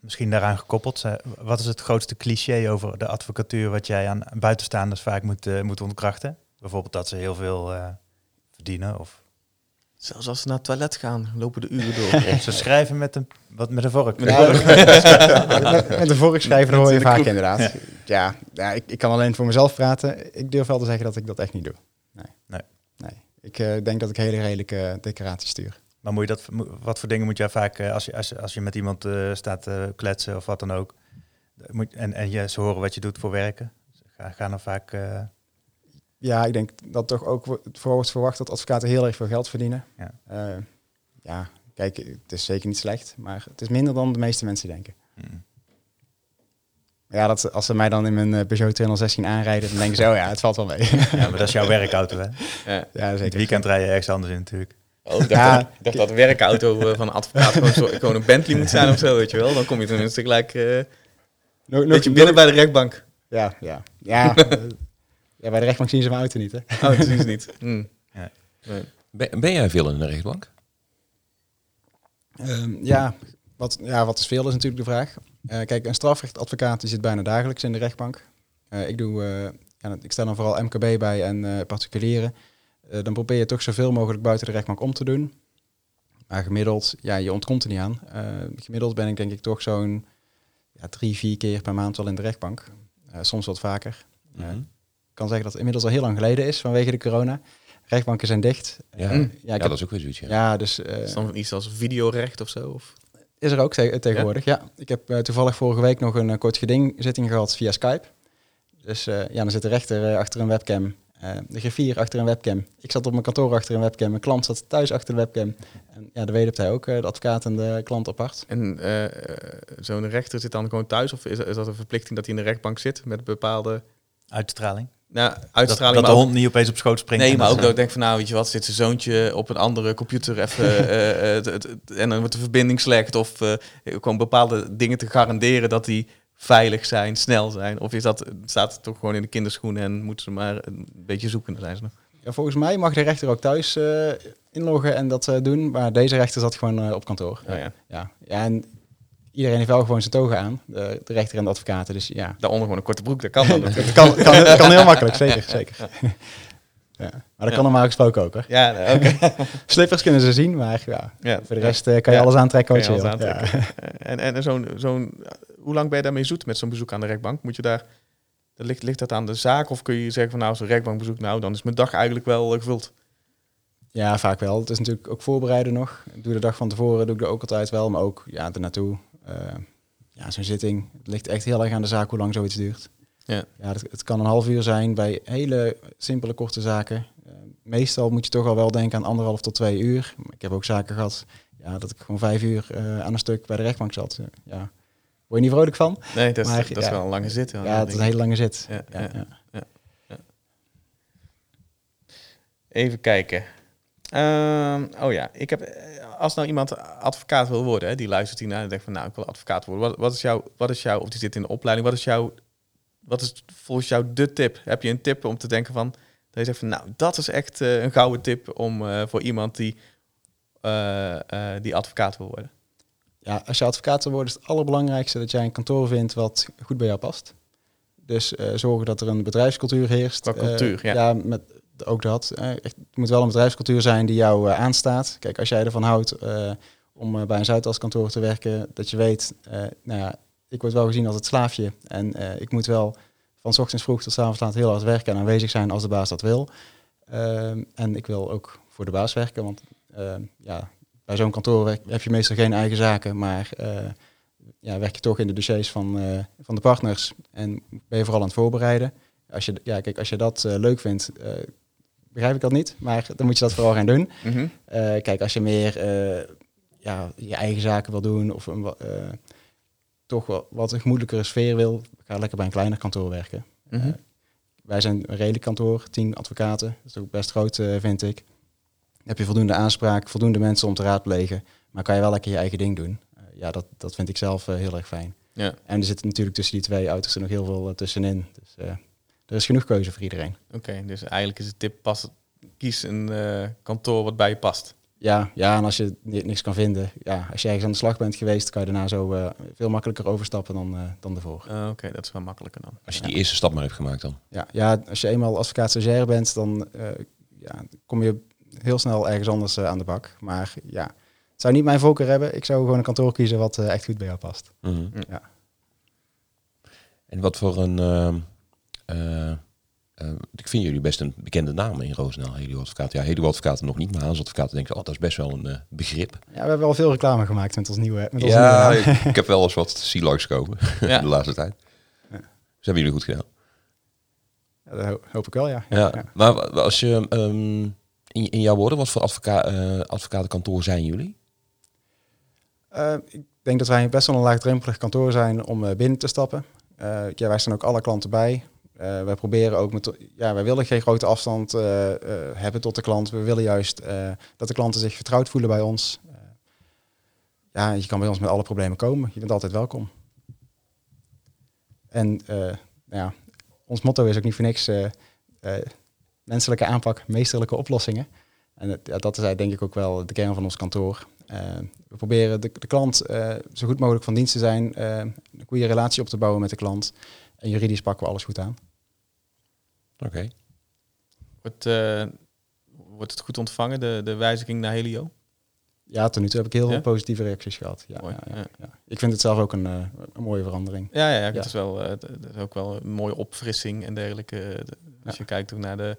Misschien daaraan gekoppeld. Wat is het grootste cliché over de advocatuur wat jij aan buitenstaanders vaak moet, eh, moet ontkrachten? Bijvoorbeeld dat ze heel veel eh, verdienen of Zelfs als ze naar het toilet gaan, lopen de uren door. ze schrijven met een, wat, met een vork. Met een vork. met, vorkschrijver hoor je vaak kroeg. inderdaad. Ja, ja, ik, ik kan alleen voor mezelf praten. Ik durf wel te zeggen dat ik dat echt niet doe. Nee. Nee. nee. Ik eh, denk dat ik hele redelijke declaraties stuur. Maar moet je dat, wat voor dingen moet jij vaak, eh, als je, als, je- als je met iemand eh, staat te kletsen of wat dan ook, eh, moet, en, en je, ze horen wat je doet voor werken, ga, gaan er vaak... eh, Ja, ik denk dat toch ook voor wordt verwacht dat advocaten heel erg veel geld verdienen. Ja. Eh, ja, kijk, het is zeker niet slecht, maar het is minder dan de meeste mensen denken. mm. Ja, dat, als ze mij dan in mijn eh, Peugeot 216 aanrijden, dan denken ze, oh ja, het valt wel mee. ja, maar dat is jouw werkauto, hè? Ja. ja, Het zeker. weekend rij je ergens anders in natuurlijk. Oh, ik dacht, Ja. dat, ik dacht dat de werkauto eh, van een advocaat gewoon, zo, gewoon een Bentley moet zijn of zo, weet je wel. Dan kom je tenminste gelijk eh nog- beetje binnen bij de rechtbank. Ja, ja. Ja, ja, bij de rechtbank zien ze mijn auto niet, hè. Oh, dat is niet. Hm. Ja. Nee. Ben, ben jij veel in de rechtbank? Ehm, ja, wat, ja, wat is veel is natuurlijk de vraag. Eh, kijk, een strafrechtadvocaat die zit bijna dagelijks in de rechtbank. Eh, ik, doe, eh, ja, ik stel dan vooral MKB bij en eh, particulieren. Eh, dan probeer je toch zoveel mogelijk buiten de rechtbank om te doen. Maar gemiddeld, ja, je ontkomt er niet aan. Eh, gemiddeld ben ik denk ik toch zo'n ja, drie, vier keer per maand wel in de rechtbank. Eh, soms wat vaker. Mhm. ik kan zeggen dat het inmiddels al heel lang geleden is vanwege de corona. Rechtbanken zijn dicht. Ja, ja, heb- dat is ook weer zoiets. Ja. ja, dus eh, Is dan iets als videorecht of zo? Of? is er ook te- tegenwoordig, ja. Ik heb toevallig vorige week nog een kort gedingzitting gehad via Skype. Dus eh, ja, dan zit de rechter achter een webcam, eh, de griffier achter een webcam. Ik zat op mijn kantoor achter een webcam, mijn klant zat thuis achter de webcam. En ja, de wederpartij ook, eh, de advocaat en de klant apart. En eh, zo'n rechter zit dan gewoon thuis? Of is, is dat een verplichting dat hij in de rechtbank zit met bepaalde Uitstraling. nou, Dat, uitstraling? dat de maar ook- hond niet opeens op schoot springt. Nee, maar dat ook dat ik denk van nou, weet je wat, zit zijn zoontje op een andere computer even eh, eh, en dan wordt de verbinding slecht of eh, gewoon bepaalde dingen te garanderen dat die veilig zijn, snel zijn. Of is dat, staat het toch gewoon in de kinderschoenen en moeten ze maar een beetje zoeken, zijn ze nog. Ja, volgens mij mag de rechter ook thuis eh, inloggen en dat eh, doen, maar deze rechter zat gewoon eh, op kantoor. Oh ja. Ja, ja, en iedereen heeft wel gewoon zijn toga aan, de, de rechter en de advocaten, dus ja. Daaronder gewoon een korte broek, dat kan dan. Het kan, kan, kan heel makkelijk, zeker, zeker. Ja. Maar dat Ja. kan normaal gesproken ook hoor. Ja, nee, oké. Slippers kunnen ze zien, maar ja, Ja, voor de rest eh, kan je alles aantrekken wat je je wil. Ja. En, en, en zo'n, zo'n, hoe lang ben je daarmee zoet met zo'n bezoek aan de rechtbank? Moet je daar, ligt, ligt dat aan de zaak of kun je zeggen van nou, zo'n rechtbankbezoek, nou, dan is mijn dag eigenlijk wel eh, gevuld. ja, vaak wel. Het is natuurlijk ook voorbereiden nog. Ik doe de dag van tevoren, doe ik er ook altijd wel, maar ook ja, ernaartoe. Eh ja, zo'n zitting. Het ligt echt heel erg aan de zaak hoe lang zoiets duurt. Ja. Ja, het, het kan een half uur zijn bij hele simpele korte zaken. Eh, meestal moet je toch al wel denken aan anderhalf tot twee uur. Ik heb ook zaken gehad ja, dat ik gewoon vijf uur eh, aan een stuk bij de rechtbank zat. Ja. Word je niet vrolijk van? Nee, dat is, Maar, dat is wel een lange zit. Ja, het is een hele lange zit. Ja, Ja, ja. ja. Even kijken. Ehm, oh ja, ik heb, eh, als nou iemand advocaat wil worden, hè, die luistert hiernaar en denkt van, nou, ik wil advocaat worden. Wat, wat is jouw, wat is jouw, of die zit in de opleiding, wat is jouw, wat is volgens jou de tip? Heb je een tip om te denken van, dat je zegt van, nou, dat is echt eh, een gouden tip om eh, voor iemand die, eh, die advocaat wil worden? Ja, als je advocaat wil worden, is het allerbelangrijkste dat jij een kantoor vindt wat goed bij jou past. Dus zorgen dat er een bedrijfscultuur heerst. Qua cultuur, ja. Ja, met ook dat. Echt, het moet wel een bedrijfscultuur zijn die jou aanstaat. Kijk, als jij ervan houdt om bij een Zuidas kantoor te werken, dat je weet, nou ja, ik word wel gezien als het slaafje. En eh, ik moet wel van 's ochtends vroeg tot 's avonds laat heel hard werken en aanwezig zijn als de baas dat wil. Ehm, en ik wil ook voor de baas werken, want ehm, ja, bij zo'n kantoor werk- heb je meestal geen eigen zaken, maar eh, ja, werk je toch in de dossiers van, eh, van de partners en ben je vooral aan het voorbereiden. Als je, ja, kijk, als je dat leuk vindt, begrijp ik dat niet, maar dan moet je dat vooral gaan doen. Mhm. Kijk, als je meer ja, je eigen zaken wil doen of een, toch wel wat een gemoedelijkere sfeer wil, ga lekker bij een kleiner kantoor werken. Mhm. Eh, wij zijn een redelijk kantoor, tien advocaten. Dat is ook best groot, eh, vind ik. Dan heb je voldoende aanspraak, voldoende mensen om te raadplegen, maar kan je wel lekker je eigen ding doen. Eh, ja, dat, dat vind ik zelf heel erg fijn. Ja, En er zit natuurlijk tussen die twee uitersten nog heel veel tussenin. Dus er is genoeg keuze voor iedereen. oké. Dus eigenlijk is de tip, pas, kies een kantoor wat bij je past. Ja, ja, en als je ni- niks kan vinden, ja, als je ergens aan de slag bent geweest, kan je daarna zo eh, veel makkelijker overstappen dan, eh, dan daarvoor. Ah, oké, dat is wel makkelijker dan. Als je die eerste stap maar hebt gemaakt dan. Ja, ja, als je eenmaal advocaat stagiair bent, dan eh, ja, kom je heel snel ergens anders aan de bak. Maar ja, het zou niet mijn voorkeur hebben. Ik zou gewoon een kantoor kiezen wat echt goed bij jou past. Mhm. Ja. En wat voor een... ehm, eh, ik vind jullie best een bekende naam in Roosendaal, Helio Advocaat. Ja, Helio Advocaten nog niet, maar Haas Advocaten denken, oh, dat is best wel een eh, begrip. Ja, we hebben al veel reclame gemaakt met ons nieuwe, met onze Ja, nieuwe naam. ik, ik heb wel eens wat sea komen Ja. de laatste tijd. Ja. Dus hebben jullie goed gedaan. Ja, dat ho- hoop ik wel, ja. Ja, Ja. maar als je ehm, in, in jouw woorden, wat voor advoca eh, advocatenkantoor zijn jullie? Ik denk dat wij best wel een laagdrempelig kantoor zijn om binnen te stappen. Eh, ja, wij staan ook alle klanten bij. Eh, wij proberen ook met, ja, wij willen geen grote afstand eh, eh, hebben tot de klant. We willen juist dat de klanten zich vertrouwd voelen bij ons. Ja, je kan bij ons met alle problemen komen. Je bent altijd welkom. En nou ja, ons motto is ook niet voor niks menselijke aanpak, meesterlijke oplossingen. En dat is denk ik ook wel de kern van ons kantoor. We proberen de, de klant zo goed mogelijk van dienst te zijn, een goede relatie op te bouwen met de klant. En juridisch pakken we alles goed aan. Oké. Wordt, eh, wordt het goed ontvangen, de, de wijziging naar Helio? Ja, tot nu toe heb ik heel Ja? veel positieve reacties gehad. Ja, Mooi, ja, ja, ja. ja. Ik vind het zelf ook een, eh, een mooie verandering. Ja, ja, ja, Ja. Dat, is wel, eh, dat is ook wel een mooie opfrissing en dergelijke. Eh, de- Als je kijkt ook naar de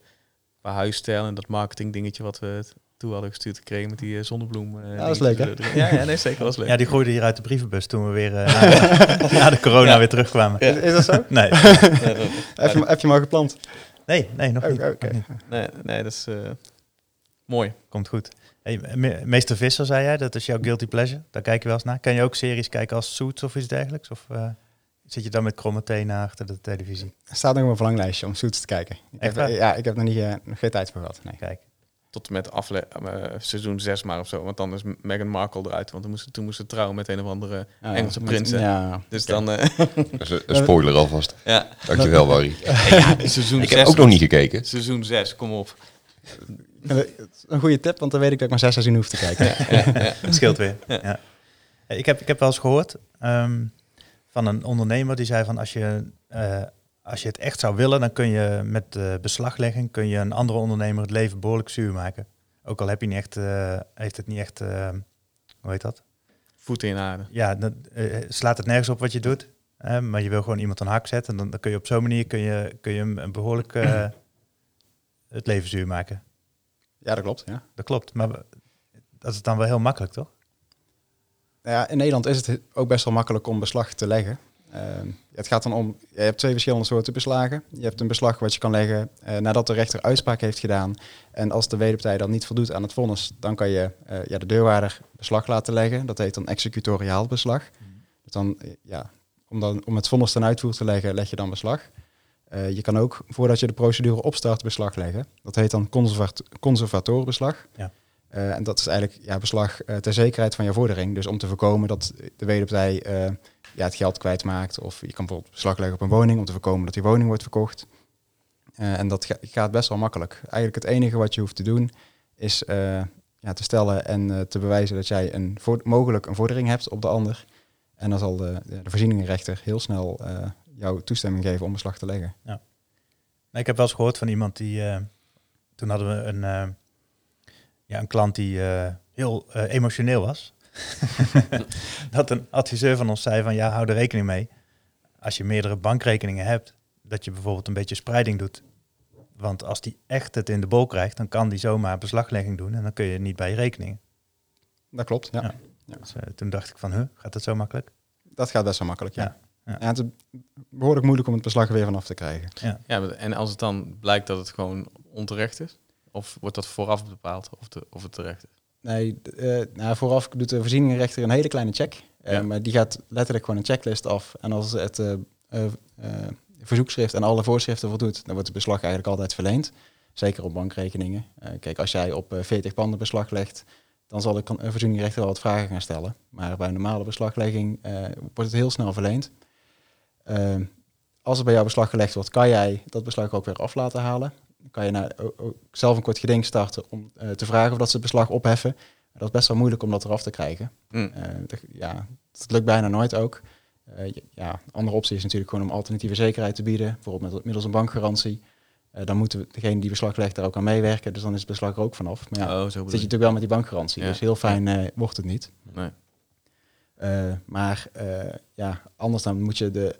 qua huisstijl en dat marketing dingetje wat we toe hadden gestuurd gekregen met die eh, zonnebloem. eh, Ja, dat is dingetjes leuk, hè? Ja, ja, nee, zeker was leuk. Ja, die groeide hier uit de brievenbus toen we weer eh, na, de, na de corona Ja. weer terugkwamen. Is, is dat zo? Nee, heb, je, heb je hem al geplant? Nee, nee, nog Oh, niet. oké. nog niet. nee, nee, dat is eh, mooi. Komt goed. Hey, me- Meester Visser, zei jij, dat is jouw guilty pleasure. Daar kijk je wel eens naar. Kan je ook series kijken als Suits of iets dergelijks? Of eh, zit je dan met kromme tenen achter de televisie? Er staat nog op mijn verlanglijstje om Suits te kijken. Ik Echt heb, waar? ja, ik heb nog, niet, eh, nog geen tijd voor gehad. Nee. Kijk. Tot en met afle eh, seizoen 6 maar of zo. Want dan is Meghan Markle eruit. Want toen moest, toen moest ze trouwen met een of andere Ah, Engelse met- prins. hè? Ja, Dus dan... eh, een- spoiler alvast. ja. Dankjewel, Barry. ja, seizoen Ik 6. heb ook nog niet gekeken. Seizoen 6, kom op. Ja, is Een goede tip, want dan weet ik dat ik maar zes seizoenen hoef te kijken. Het scheelt weer. Ja. Ik, heb, ik heb wel eens gehoord ehm, van een ondernemer die zei van als je, eh, als je het echt zou willen, dan kun je met eh, beslaglegging kun je een andere ondernemer het leven behoorlijk zuur maken. Ook al heb je niet echt, eh, heeft het niet echt, eh, hoe heet dat? Voeten in aarde. Ja, dan slaat het nergens op wat je doet. hè, maar je wil gewoon iemand een hak zetten. En dan, dan kun je op zo'n manier kun je, kun je hem een behoorlijk eh, het leven zuur maken. Ja, dat klopt. Ja. Dat klopt. Maar dat is dan wel heel makkelijk, toch? Ja, in Nederland is het ook best wel makkelijk om beslag te leggen. Ehm, het gaat dan om, je hebt twee verschillende soorten beslagen. Je hebt een beslag wat je kan leggen eh, nadat de rechter uitspraak heeft gedaan. En als de wederpartij dan niet voldoet aan het vonnis, dan kan je eh, ja, de deurwaarder beslag laten leggen. Dat heet dan executoriaal beslag. Dus dan, eh, ja, om, dan, om het vonnis ten uitvoer te leggen, leg je dan beslag. Je kan ook, voordat je de procedure opstart, beslag leggen. Dat heet dan conservat conservatorbeslag. Ja. En dat is eigenlijk ja, beslag ter zekerheid van je vordering. Dus om te voorkomen dat de wederpartij ja, het geld kwijtmaakt. Of je kan bijvoorbeeld beslag leggen op een woning om te voorkomen dat die woning wordt verkocht. Eh, en dat ga- gaat best wel makkelijk. Eigenlijk het enige wat je hoeft te doen is eh, ja, te stellen en eh, te bewijzen dat jij een mogelijk een vordering hebt op de ander. En dan zal de, de, voorzieningenrechter heel snel jouw toestemming geven om beslag te leggen. Nou, ik heb wel eens gehoord van iemand die, toen hadden we een, ja, een klant die heel emotioneel was. dat een adviseur van ons zei van ja, hou er rekening mee. Als je meerdere bankrekeningen hebt, dat je bijvoorbeeld een beetje spreiding doet. Want als die echt het in de bol krijgt, dan kan die zomaar beslaglegging doen en dan kun je niet bij je rekeningen. Dat klopt, ja. Ja. Dus, eh, toen dacht ik van, huh, gaat dat zo makkelijk? Dat gaat best wel makkelijk, ja. Ja, ja. ja. het is behoorlijk moeilijk om het beslag er weer vanaf te krijgen. Ja, maar- en als het dan blijkt dat het gewoon onterecht is? Of wordt dat vooraf bepaald of, de, of het terecht is? Nee, eh, nou, vooraf doet de voorzieningenrechter een hele kleine check. Eh, Ja. Maar die gaat letterlijk gewoon een checklist af. En als het eh, verzoekschrift en alle voorschriften voldoet, dan wordt het beslag eigenlijk altijd verleend. Zeker op bankrekeningen. Kijk, als jij op eh, 40 panden beslag legt, dan zal de voorzieningenrechter wel wat vragen gaan stellen. Maar bij een normale beslaglegging wordt het heel snel verleend. Als er bij jou beslag gelegd wordt, kan jij dat beslag ook weer af laten halen. Kan je nou, ook zelf een kort geding starten om eh, te vragen of dat ze het beslag opheffen. Dat is best wel moeilijk om dat eraf te krijgen. Hm. Eh, ja, dat lukt bijna nooit ook. Je- ja, andere optie is natuurlijk gewoon om alternatieve zekerheid te bieden, bijvoorbeeld met, middels een bankgarantie. Dan moeten we- degene die beslag legt daar ook aan meewerken, dus dan is het beslag er ook vanaf. Maar ja, oh, zo zit je natuurlijk wel met die bankgarantie, Ja. dus heel fijn wordt het niet. Nee. Maar ja, anders dan moet je de,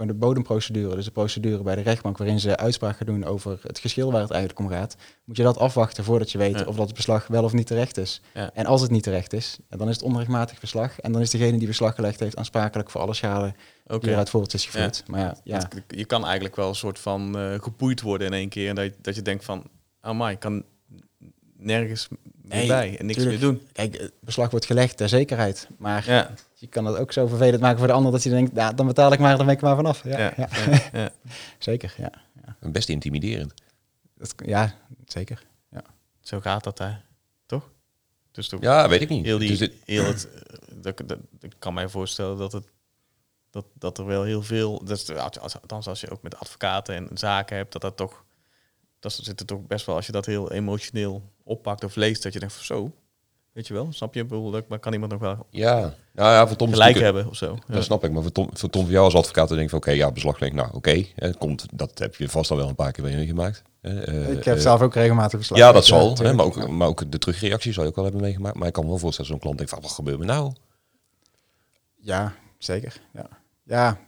gewoon de bodemprocedure, dus de procedure bij de rechtbank waarin ze uitspraak gaan doen over het geschil waar het eigenlijk om gaat, moet je dat afwachten voordat je weet Ja. of dat het beslag wel of niet terecht is. Ja. En als het niet terecht is, ja, dan is het onrechtmatig beslag en dan is degene die beslag gelegd heeft aansprakelijk voor alle schade Oké. die eruit voort is gevoerd. Maar ja, ja, Want Je kan eigenlijk wel een soort van eh gepoeid worden in één keer. En dat je, dat je denkt van, oh my, ik kan nergens meer Nee, bij en niks tuurlijk. meer doen. kijk, het beslag wordt gelegd ter zekerheid, maar Ja, je kan het ook zo vervelend maken voor de ander dat je denkt, nou, dan betaal ik maar, dan ben ik er maar vanaf. Ja, ja, ja. ja, ja. zeker, ja. Best intimiderend. Dat, ja, zeker. Zo gaat dat, hè? Toch? Dus toch Ja, weet ik niet. heel die, Dus dit- heel het, eh, dat, dat, ik kan mij voorstellen dat het dat, dat er wel heel veel, dat als- althans als je ook met advocaten en zaken hebt, dat dat toch, dat zit er toch best wel, als je dat heel emotioneel oppakt of leest, dat je denkt van zo, weet je wel, snap je? Ik bedoel, dat- maar kan iemand nog wel ja, nou ja, voor Tom gelijk natuurlijk- hebben of zo? Ja. Dat snap ik, maar voor Tom, voor Tom voor jou als advocaat dan denk ik van oké, ja, beslaglegging, nou oké, hè, komt, dat heb je vast al wel een paar keer meegemaakt. hè, eh, ik heb eh, zelf ook regelmatig beslag. Ja, dat zal, hè, maar, ook, maar ook de terugreactie zal je ook wel hebben meegemaakt. Maar ik kan me wel voorstellen dat zo'n klant denkt van wat gebeurt me nou? Ja, zeker. Ja. ja,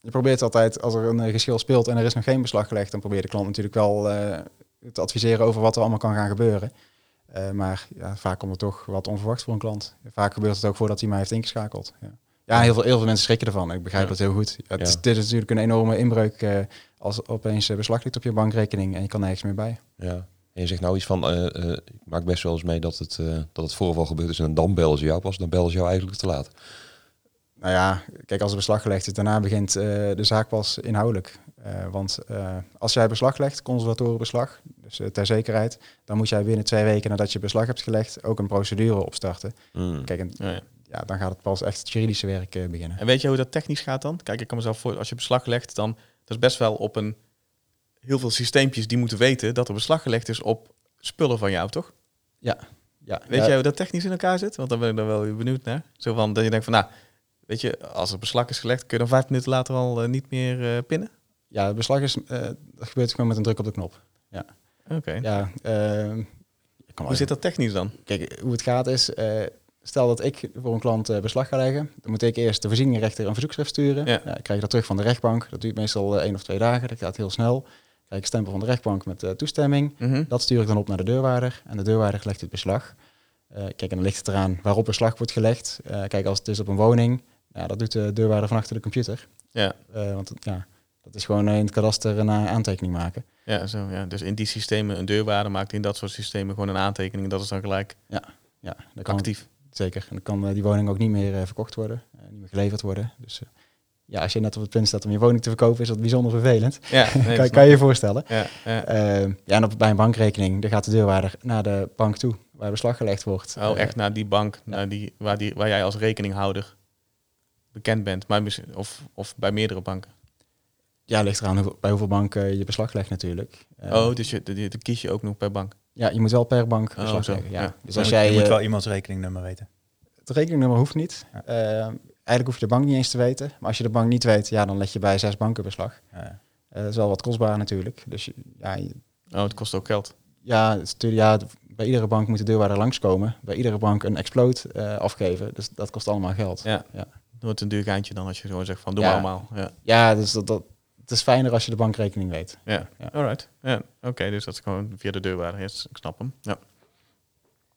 je probeert altijd, als er een eh, geschil speelt en er is nog geen beslag gelegd, dan probeert de klant natuurlijk wel eh, te adviseren over wat er allemaal kan gaan gebeuren. Eh, maar ja, vaak komt het toch wat onverwacht voor een klant. Vaak gebeurt het ook voordat hij mij heeft ingeschakeld. Ja, ja heel, veel, heel veel mensen schrikken ervan. Ik begrijp Ja. dat heel goed. Ja, het is, dit is natuurlijk een enorme inbreuk eh, als opeens eh, beslag ligt op je bankrekening en je kan nergens meer bij. Ja. En je zegt nou iets van, ik maak best wel eens mee dat het, dat het voorval gebeurd is en dan bellen ze jou pas, dan bellen ze jou eigenlijk te laat. Nou ja, kijk, als er beslag gelegd is, daarna begint eh, de zaak pas inhoudelijk. Eh, want eh, als jij beslag legt, conservatorenbeslag, dus ter zekerheid, dan moet jij binnen twee weken nadat je beslag hebt gelegd ook een procedure opstarten. Mm. Kijk, en, Ja, ja. ja, dan gaat het pas echt het juridische werk beginnen. En weet je hoe dat technisch gaat dan? Kijk, ik kan mezelf voor, als je beslag legt, dan dat is best wel op een heel veel systeempjes die moeten weten dat er beslag gelegd is op spullen van jou, toch? Ja, Weet ja, jij hoe dat technisch in elkaar zit? Want dan ben ik dan wel benieuwd naar. Zo van dat je denkt van, nou, weet je, als er beslag is gelegd, kun je dan vijf minuten later al eh, niet meer eh, pinnen? Ja, het beslag is, eh, dat gebeurt gewoon met een druk op de knop. Oké. Ja, eh, ik kan wel Hoe zit dat technisch dan? Kijk, hoe het gaat is, stel dat ik voor een klant beslag ga leggen, dan moet ik eerst de voorzieningenrechter een verzoekschrift sturen. Ja. ik krijg dat terug van de rechtbank. Dat duurt meestal één of twee dagen, dat gaat heel snel. Krijg ik een stempel van de rechtbank met toestemming. Mhm. Dat stuur ik dan op naar de deurwaarder en de deurwaarder legt het beslag. Kijk, en dan ligt het eraan waarop beslag wordt gelegd. Kijk, als het is op een woning, ja, dat doet de deurwaarder van achter de computer. Ja. Eh, want ja, dat is gewoon eh, in het kadaster een eh, aantekening maken. Ja, zo, ja, dus in die systemen, een deurwaarder maakt in dat soort systemen gewoon een aantekening. Dat is dan gelijk Ja, dan kan actief. Zeker. En dan kan die woning ook niet meer verkocht worden, niet meer geleverd worden. Dus ja, als je net op het punt staat om je woning te verkopen, is dat bijzonder vervelend. Ja, nee, kan, je je voorstellen. Ja, ja. Eh, ja, en op, bij een bankrekening, dan gaat de deurwaarder naar de bank toe, waar beslag gelegd wordt. Oh, echt naar die bank, naar die, waar, die, waar jij als rekeninghouder bekend bent. Maar misschien, of, of bij meerdere banken. ja, ligt eraan hoe- bij hoeveel banken je beslag legt natuurlijk. Eh, oh, dus je, die, die kies je ook nog per bank. Ja, je moet wel per bank Oh, beslag zo, leggen. Ja. ja. Dus Je als moet- jij... je moet eh, wel iemands rekeningnummer weten. Het rekeningnummer hoeft niet. Ja. Eh, eigenlijk hoef je de bank niet eens te weten. Maar als je de bank niet weet, ja, dan leg je bij zes banken beslag. Ja. Eh, dat is wel wat kostbaar natuurlijk. Dus je- ja, je- Oh, het kost ook geld. Ja, het ja, bij iedere bank moet de deurwaarder langskomen. Bij iedere bank een explode eh, afgeven. Dus dat kost allemaal geld. Ja. Ja. Wordt een duur geintje dan als je gewoon zegt van doe Ja. maar allemaal. Ja. Ja, dus dat, dat, het is fijner als je de bankrekening weet. Ja. Ja. Alright. Ja. Oké, dus dat is gewoon via de deurwaarder. Yes, ik snap hem. Ja.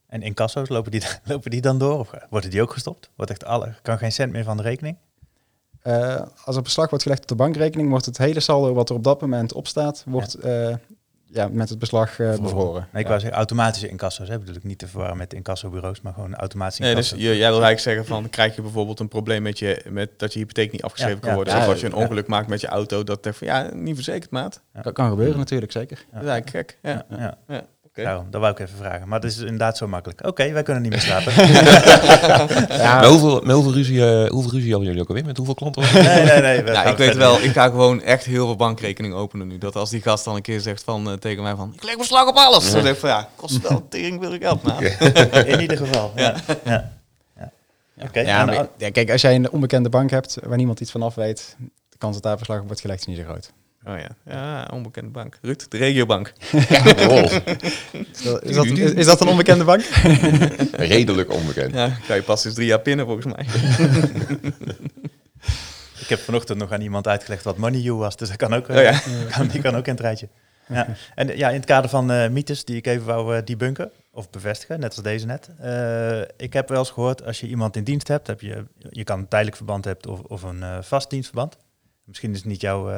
En incasso's, lopen die, lopen die dan door? Of worden die ook gestopt? Wordt echt alle, kan geen cent meer van de rekening? Eh, als er beslag wordt gelegd op de bankrekening, wordt het hele saldo wat er op dat moment op staat, wordt eh, ja, met het beslag eh, bevroren. Nee, ik Ja. wou zeggen automatische incasso's. Hè? Bedoel ik niet te verwarren met incassobureaus, maar gewoon automatische Nee, dus je, jij wil eigenlijk zeggen van krijg je bijvoorbeeld een probleem met, je, met dat je hypotheek niet afgeschreven Ja, kan ja. worden. Ja, of als je een ja. ongeluk maakt met je auto, dat denk van ja, niet verzekerd maat. Dat kan gebeuren natuurlijk, zeker. Ja. Dat is eigenlijk gek. Ja. Nou, dat wou ik even vragen. Maar het is inderdaad zo makkelijk. Oké, wij kunnen niet meer slapen. Ja, Met hoeveel, met hoeveel, ruzie, eh, hoeveel ruzie hadden jullie ook alweer? Met hoeveel klanten? nee, nee, nee. we gaan ik weet wel, ik ga gewoon echt heel veel bankrekeningen openen nu. Dat als die gast dan een keer zegt van, eh, tegen mij van, ik leg beslag op alles. Dan zeg ik van, ja, kost wel tering veel geld, maat. In ieder geval. Ja. Ja. Ja. Oké. ja, en, maar- ja, kijk, als jij een onbekende bank hebt waar niemand iets van af weet, de kans dat daar beslag op wordt gelegd is niet zo groot. Oh ja. Ja, onbekende bank. Ruud, de regiobank. Oh, Is dat, is dat, is, is dat een onbekende bank? redelijk onbekend. Ja, ga je pas eens drie jaar pinnen volgens mij. ik heb vanochtend nog aan iemand uitgelegd wat Money You was. Dus dat kan ook, Oh ja. kan, die kan ook in het rijtje. Ja. En ja, in het kader van eh, mythes die ik even wou eh, debunken of bevestigen, net als deze net. Eh, ik heb wel eens gehoord, als je iemand in dienst hebt, heb je, je kan een tijdelijk verband hebben of, of een eh, vast dienstverband. Misschien is het niet jouw...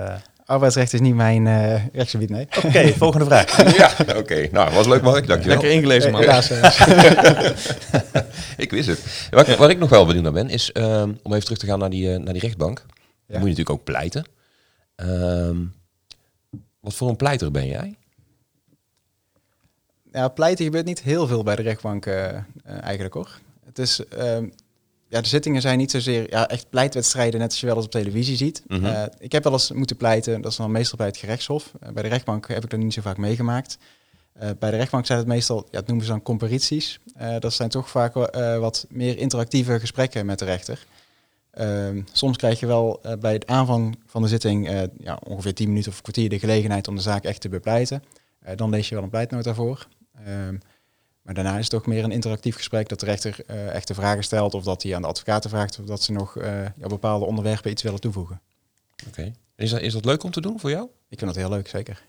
Arbeidsrecht is niet mijn eh, rechtsgebied, nee. Oké, volgende vraag. Ja, oké. Nou, was leuk Mark, dankjewel. Lekker ingelezen man. Helaas, eh, Ik wist het. Waar, waar ik nog wel benieuwd naar ben, is ehm, om even terug te gaan naar die, eh, naar die rechtbank. Dan moet je natuurlijk ook pleiten. Ehm, wat voor een pleiter ben jij? ja, pleiten gebeurt niet heel veel bij de rechtbank eigenlijk hoor. Het is, ehm, ja, de zittingen zijn niet zozeer ja, echt pleitwedstrijden, net als je wel eens op televisie ziet. Mhm. Eh, ik heb wel eens moeten pleiten, dat is dan meestal bij het gerechtshof. Eh, bij de rechtbank heb ik dat niet zo vaak meegemaakt. Eh, bij de rechtbank zijn het meestal, ja, het noemen ze dan comparities. Dat zijn toch vaak wat meer interactieve gesprekken met de rechter. Ehm, soms krijg je wel bij het aanvang van de zitting ja, ongeveer 10 minuten of een kwartier de gelegenheid om de zaak echt te bepleiten. Dan lees je wel een pleitnota voor. Maar daarna is het toch meer een interactief gesprek dat de rechter eh, echte vragen stelt of dat hij aan de advocaten vraagt of dat ze nog eh, bepaalde onderwerpen iets willen toevoegen. Oké. Is, dat, is dat leuk om te doen voor jou? Ik vind dat heel leuk, zeker.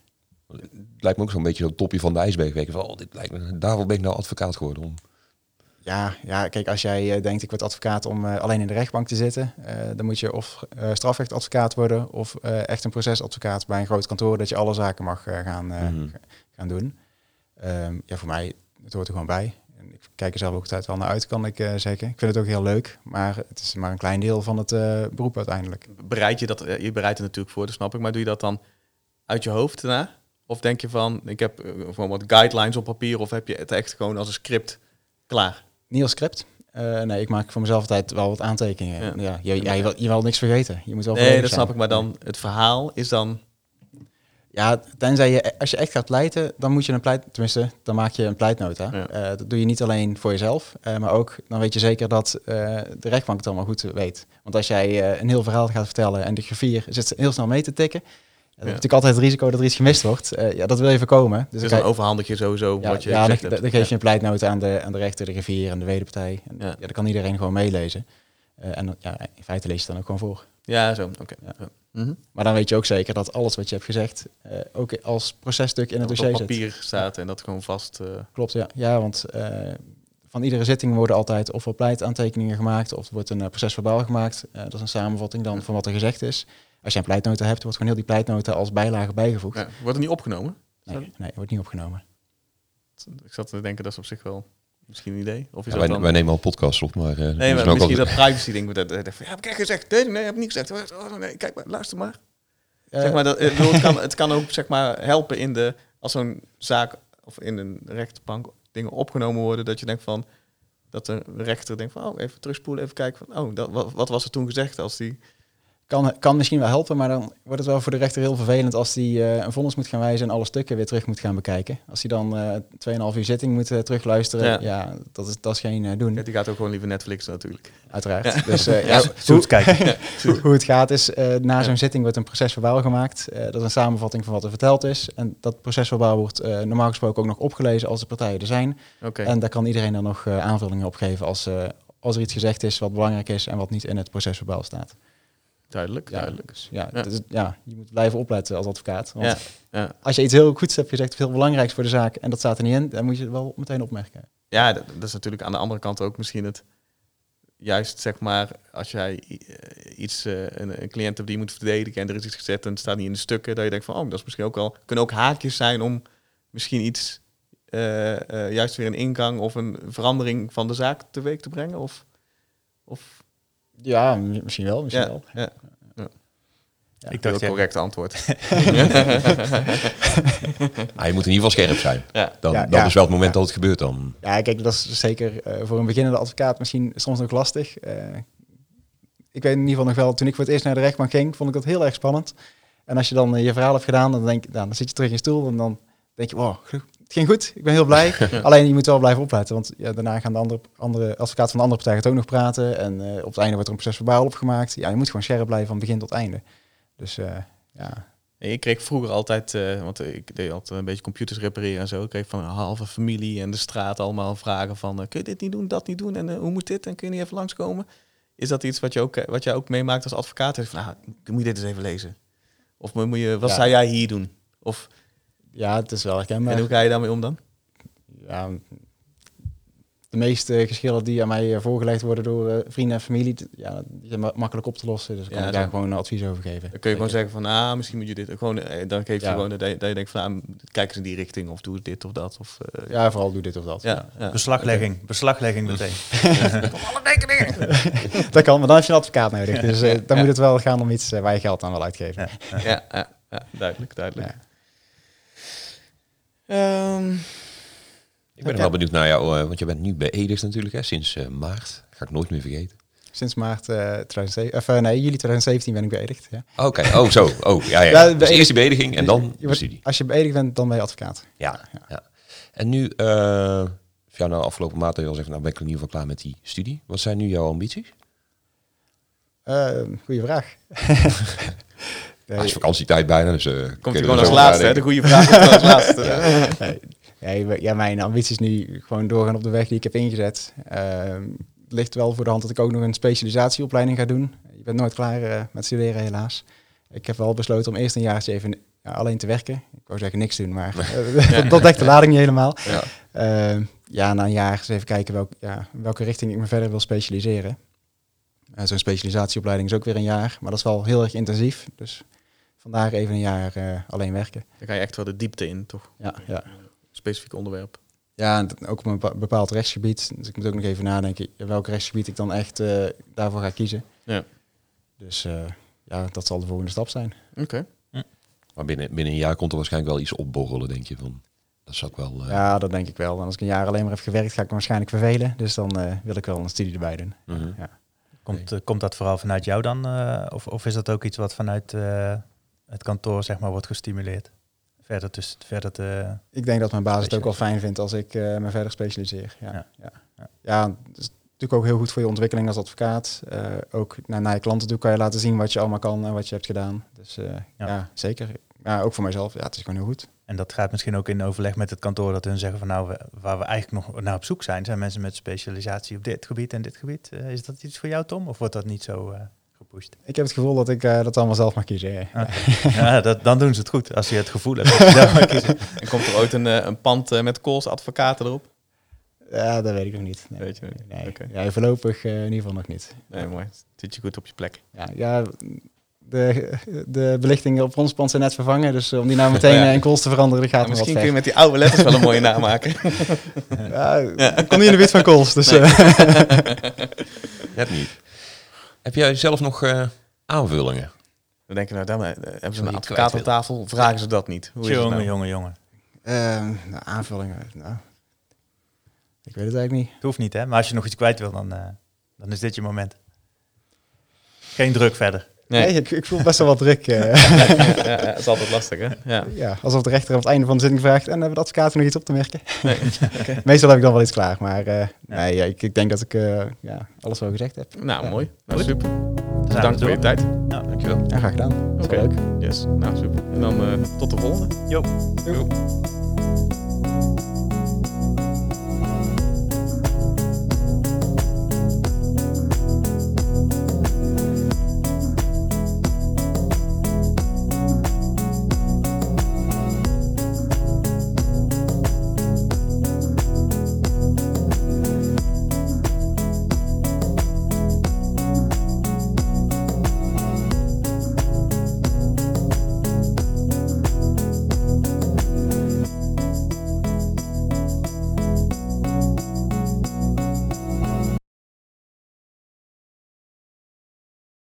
Het lijkt me ook zo'n beetje zo'n topje van de ijsberg. Van, oh, dit lijkt me, daarvoor ben ik nou advocaat geworden. Om. Ja, ja, kijk, als jij eh, denkt ik word advocaat om eh, alleen in de rechtbank te zitten, dan moet je of strafrechtadvocaat worden of echt een procesadvocaat bij een groot kantoor dat je alle zaken mag gaan, Mhm. gaan doen. Ehm, ja, voor mij, het hoort er gewoon bij. En ik kijk er zelf ook altijd wel naar uit, kan ik eh, zeggen. Ik vind het ook heel leuk, maar het is maar een klein deel van het eh, beroep uiteindelijk. Bereid je dat, eh, je bereidt het natuurlijk voor, dat snap ik. Maar doe je dat dan uit je hoofd daarna? Of denk je van, ik heb gewoon wat guidelines op papier, of heb je het echt gewoon als een script klaar? Niet als script. Nee, ik maak voor mezelf altijd wel wat aantekeningen. Ja. Ja. je, ja, je, wil, je wil niks vergeten. Je moet wel Nee, dat snap ik. Maar dan, het verhaal is dan... Ja, tenzij je, als je echt gaat pleiten, dan moet je een pleit, tenminste, dan maak je een pleitnota. Ja. Eh, dat doe je niet alleen voor jezelf, eh, maar ook, dan weet je zeker dat eh, de rechtbank het allemaal goed weet. Want als jij een heel verhaal gaat vertellen en de griffier zit heel snel mee te tikken, ja, dan heb je natuurlijk altijd het risico dat er iets gemist wordt. Ja, dat wil je voorkomen. Dus, Dus dan dan overhandig je sowieso ja, wat je ja, dan, gezegd dan, hebt. dan geef je een pleitnota aan de, aan de rechter, de griffier en de wederpartij. En, Ja. ja. dan kan iedereen gewoon meelezen. En ja, in feite lees je het dan ook gewoon voor. Ja, zo. Oké. Ja. Mhm. Maar dan weet je ook zeker dat alles wat je hebt gezegd eh, ook als processtuk in het Dat dossier op zit. papier staat en dat gewoon vast... eh, Klopt, ja. Ja, want eh, van iedere zitting worden altijd ofwel pleitaantekeningen gemaakt of er wordt een uh, procesverbaal gemaakt. Eh, dat is een samenvatting dan van wat er gezegd is. Als je een pleitnota hebt, wordt gewoon heel die pleitnota als bijlage bijgevoegd. ja. Wordt het niet opgenomen? Nee, nee, wordt niet opgenomen. Ik zat te denken, dat is op zich wel misschien een idee. Of is Ja, dat wij, dan... wij nemen al podcasts op, maar... eh, Nee, misschien maar ook misschien al- dat privacy ding. Dat, dat, dat, ja, heb ik gezegd? Nee, nee, heb ik niet gezegd. Oh, nee, kijk maar, luister maar. Zeg maar dat, bedoel, het, kan, het kan ook zeg maar, helpen in de, als zo'n zaak of in een rechtbank dingen opgenomen worden, dat je denkt van, dat de rechter denkt van, oh, even terugspoelen, even kijken van, oh, dat, wat, wat was er toen gezegd als die... kan, kan misschien wel helpen, maar dan wordt het wel voor de rechter heel vervelend als hij eh, een vonnis moet gaan wijzen en alle stukken weer terug moet gaan bekijken. Als hij dan eh 2,5 uur zitting moet eh, terugluisteren, Ja. ja. dat, is, dat is geen doen, Ja, die gaat ook gewoon liever Netflix uiteraard. uiteraard. Dus eh, ja, hoe, kijken. hoe, hoe het gaat is, eh, na zo'n zitting wordt een procesverbaal gemaakt. Eh, dat is een samenvatting van wat er verteld is. En dat procesverbaal wordt eh, normaal gesproken ook nog opgelezen als de partijen er zijn. Oké. En daar kan iedereen dan nog eh, aanvullingen op geven als, eh, als er iets gezegd is wat belangrijk is en wat niet in het procesverbaal staat. Duidelijk, Ja, duidelijk. dus ja, is- ja, je moet blijven opletten als advocaat. Want Ja, als je iets heel goeds hebt gezegd, of heel belangrijks voor de zaak, en dat staat er niet in, dan moet je het wel meteen opmerken. Ja, dat, dat is natuurlijk aan de andere kant ook misschien het... Juist, zeg maar, als jij eh, iets, eh, een, een cliënt hebt die moet verdedigen en er is iets gezet en het staat niet in de stukken, dat je denkt van, oh, dat is misschien ook wel... kunnen ook haakjes zijn om misschien iets, eh, juist weer een ingang of een verandering van de zaak teweeg te brengen? Of, of Ja, misschien wel, misschien ja, wel. ja. Ik Heel dacht, ja, correct antwoord. Ah, je moet in ieder geval scherp zijn. ja. Dan, Ja, dat ja. is wel het moment dat het gebeurt dan. Ja, kijk, dat is zeker eh, voor een beginnende advocaat misschien soms nog lastig. Eh, ik weet in ieder geval nog wel, toen ik voor het eerst naar de rechtbank ging, vond ik dat heel erg spannend. En als je dan eh, je verhaal hebt gedaan, dan, denk, nou, dan zit je terug in je stoel en dan denk je, wow, het ging goed, ik ben heel blij. Alleen je moet wel blijven opletten, want ja, daarna gaan de andere, andere advocaten van de andere partij gaat ook nog praten. En eh, op het einde wordt er een procesverbaal opgemaakt. Ja, je moet gewoon scherp blijven van begin tot einde. Dus eh, ja, Ik kreeg vroeger altijd, eh, want ik deed altijd een beetje computers repareren en zo. Ik kreeg van een halve familie en de straat allemaal vragen van, kun je dit niet doen, dat niet doen en hoe moet dit en kun je niet even langskomen? Is dat iets wat je ook, wat jij ook meemaakt als advocaat? Van, nou, moet je dit eens even lezen? Of moet je, wat Ja. zou jij hier doen? Of, ja, het is wel herkenbaar. en hoe ga je daarmee om dan? ja, de meeste geschillen die aan mij eh, voorgelegd worden door eh, vrienden en familie, ja, die zijn ma- makkelijk op te lossen. Dus ik kan Ja, ik daar gewoon een advies over geven. Dan kun je gewoon zeggen van, ah, misschien moet je dit, gewoon, eh, dan geef je Ja. gewoon dat je, dat je denkt van, ah, kijk eens in die richting of doe dit of dat. Of, Ja, vooral doe dit of dat. ja, ja. Beslaglegging, beslaglegging meteen. Dat kan, maar dan heb je een advocaat nodig. Dus eh, dan moet het wel gaan om iets waar je geld aan wil uitgeven. Ja. ja, ja, ja, duidelijk, duidelijk. Ja. Ehm, Ik ben wel benieuwd naar jou, eh, want je bent nu beëdigd natuurlijk, hè, sinds eh, maart. Ga ik nooit meer vergeten. Sinds maart eh 2007, of, eh, nee, juli 2017 ben ik beëdigd. Ja. Oké, oh zo. Oh, ja, ja. Ja, Dus eerst die beëdiging en dan Je de studie. Als je beëdigd bent, dan ben je advocaat. Ja, ja. En nu, eh ja, nou, afgelopen maand al gezegd, nou ben ik in ieder geval klaar met die studie. Wat zijn nu jouw ambities? Eh goeie vraag. Ah, het is vakantietijd bijna, dus... eh, kun Komt er gewoon als laatste, hè? De goede vraag als laatste. Nee, nee, ja, mijn ambitie is nu gewoon doorgaan op de weg die ik heb ingezet. Ehm, het ligt wel voor de hand dat ik ook nog een specialisatieopleiding ga doen. Je bent nooit klaar eh, met studeren, helaas. Ik heb wel besloten om eerst een jaartje even ja, alleen te werken. Ik wou zeggen niks doen, maar eh, dat, dat dekt de lading niet helemaal. Ja. Ehm, ja, na een jaar eens even kijken welk, ja, welke richting ik me verder wil specialiseren. Zo'n specialisatieopleiding is ook weer een jaar, maar dat is wel heel erg intensief. Dus vandaar even een jaar eh, alleen werken. Dan ga je echt wel de diepte in, toch? Ja, ja. Specifiek onderwerp. Ja, en ook op een bepa- bepaald rechtsgebied. Dus ik moet ook nog even nadenken welk rechtsgebied ik dan echt eh, daarvoor ga kiezen. Ja. Dus eh, ja, dat zal de volgende stap zijn. Oké. Maar binnen, binnen een jaar komt er waarschijnlijk wel iets opborrelen, denk je. Van, dat zou ik wel... eh, Ja, dat denk ik wel. En als ik een jaar alleen maar heb gewerkt, ga ik me waarschijnlijk vervelen. Dus dan eh, wil ik wel een studie erbij doen. mhm. Ja. Komt, komt dat vooral vanuit jou dan? eh, of, of is dat ook iets wat vanuit eh, het kantoor zeg maar, wordt gestimuleerd? Verder, dus, verder te... Ik denk dat mijn baas het ook wel fijn vindt als ik eh, me verder specialiseer. Ja, Ja. ja. ja. Ja. het is natuurlijk ook heel goed voor je ontwikkeling als advocaat. Eh, ook naar, naar je klanten toe kan je laten zien wat je allemaal kan en wat je hebt gedaan. Dus eh, Ja. ja. zeker. Ja, ook voor mijzelf. Ja, het is gewoon heel goed. En dat gaat misschien ook in overleg met het kantoor dat hun zeggen van nou, we- waar we eigenlijk nog naar op zoek zijn, zijn mensen met specialisatie op dit gebied en dit gebied. Is dat iets voor jou, Tom? Of wordt dat niet zo gepusht? Ik heb het gevoel dat ik eh, dat allemaal zelf mag kiezen. ja. Ja, dat, dan doen ze het goed. Als je het gevoel hebt dat je zelf mag kiezen. En komt er ooit een, eh, een pand eh, met Kools advocaten erop? Ja, dat weet ik nog niet. Nee. Weet je niet? Nee. Ja, voorlopig in ieder geval nog niet. Nee, mooi. Zit je goed op je plek. Ja, ja de, de belichtingen op ons pand zijn net vervangen. Dus om die nou meteen Ja. in kools te veranderen, dat gaat wat misschien kun je met die oude letters wel een mooie naam maken. Ja, ik kom niet in de buurt van kools. Dus, Nee. Net niet. Heb jij zelf nog eh, aanvullingen? Dan denk je, nou, dan eh, hebben ze een advocaat aan wil. tafel, vragen ze dat niet. Hoe is het jongen, nou? jongen, jongen. Ehm, nou, aanvullingen. Nou, ik weet het eigenlijk niet. Het hoeft niet, hè? Maar als je nog iets kwijt wil, dan, eh, dan is dit je moment. Geen druk verder. Nee. Nee, ik, ik voel best wel wat druk. eh. ja, ja, dat is altijd lastig, hè? Ja. ja, alsof de rechter op het einde van de zitting vraagt... en hebben de advocaten nog iets op te merken? Nee. Meestal heb ik dan wel iets klaar, maar eh, nee, ja, ik, ik denk dat ik eh, ja, alles wel gezegd heb. Nou, mooi. Nou, super. Dan zijn we Bedankt voor je tijd. Ja, dankjewel. Ja, graag gedaan. Oké. wel leuk. Yes. Nou, super. En dan eh, tot de volgende. Jo.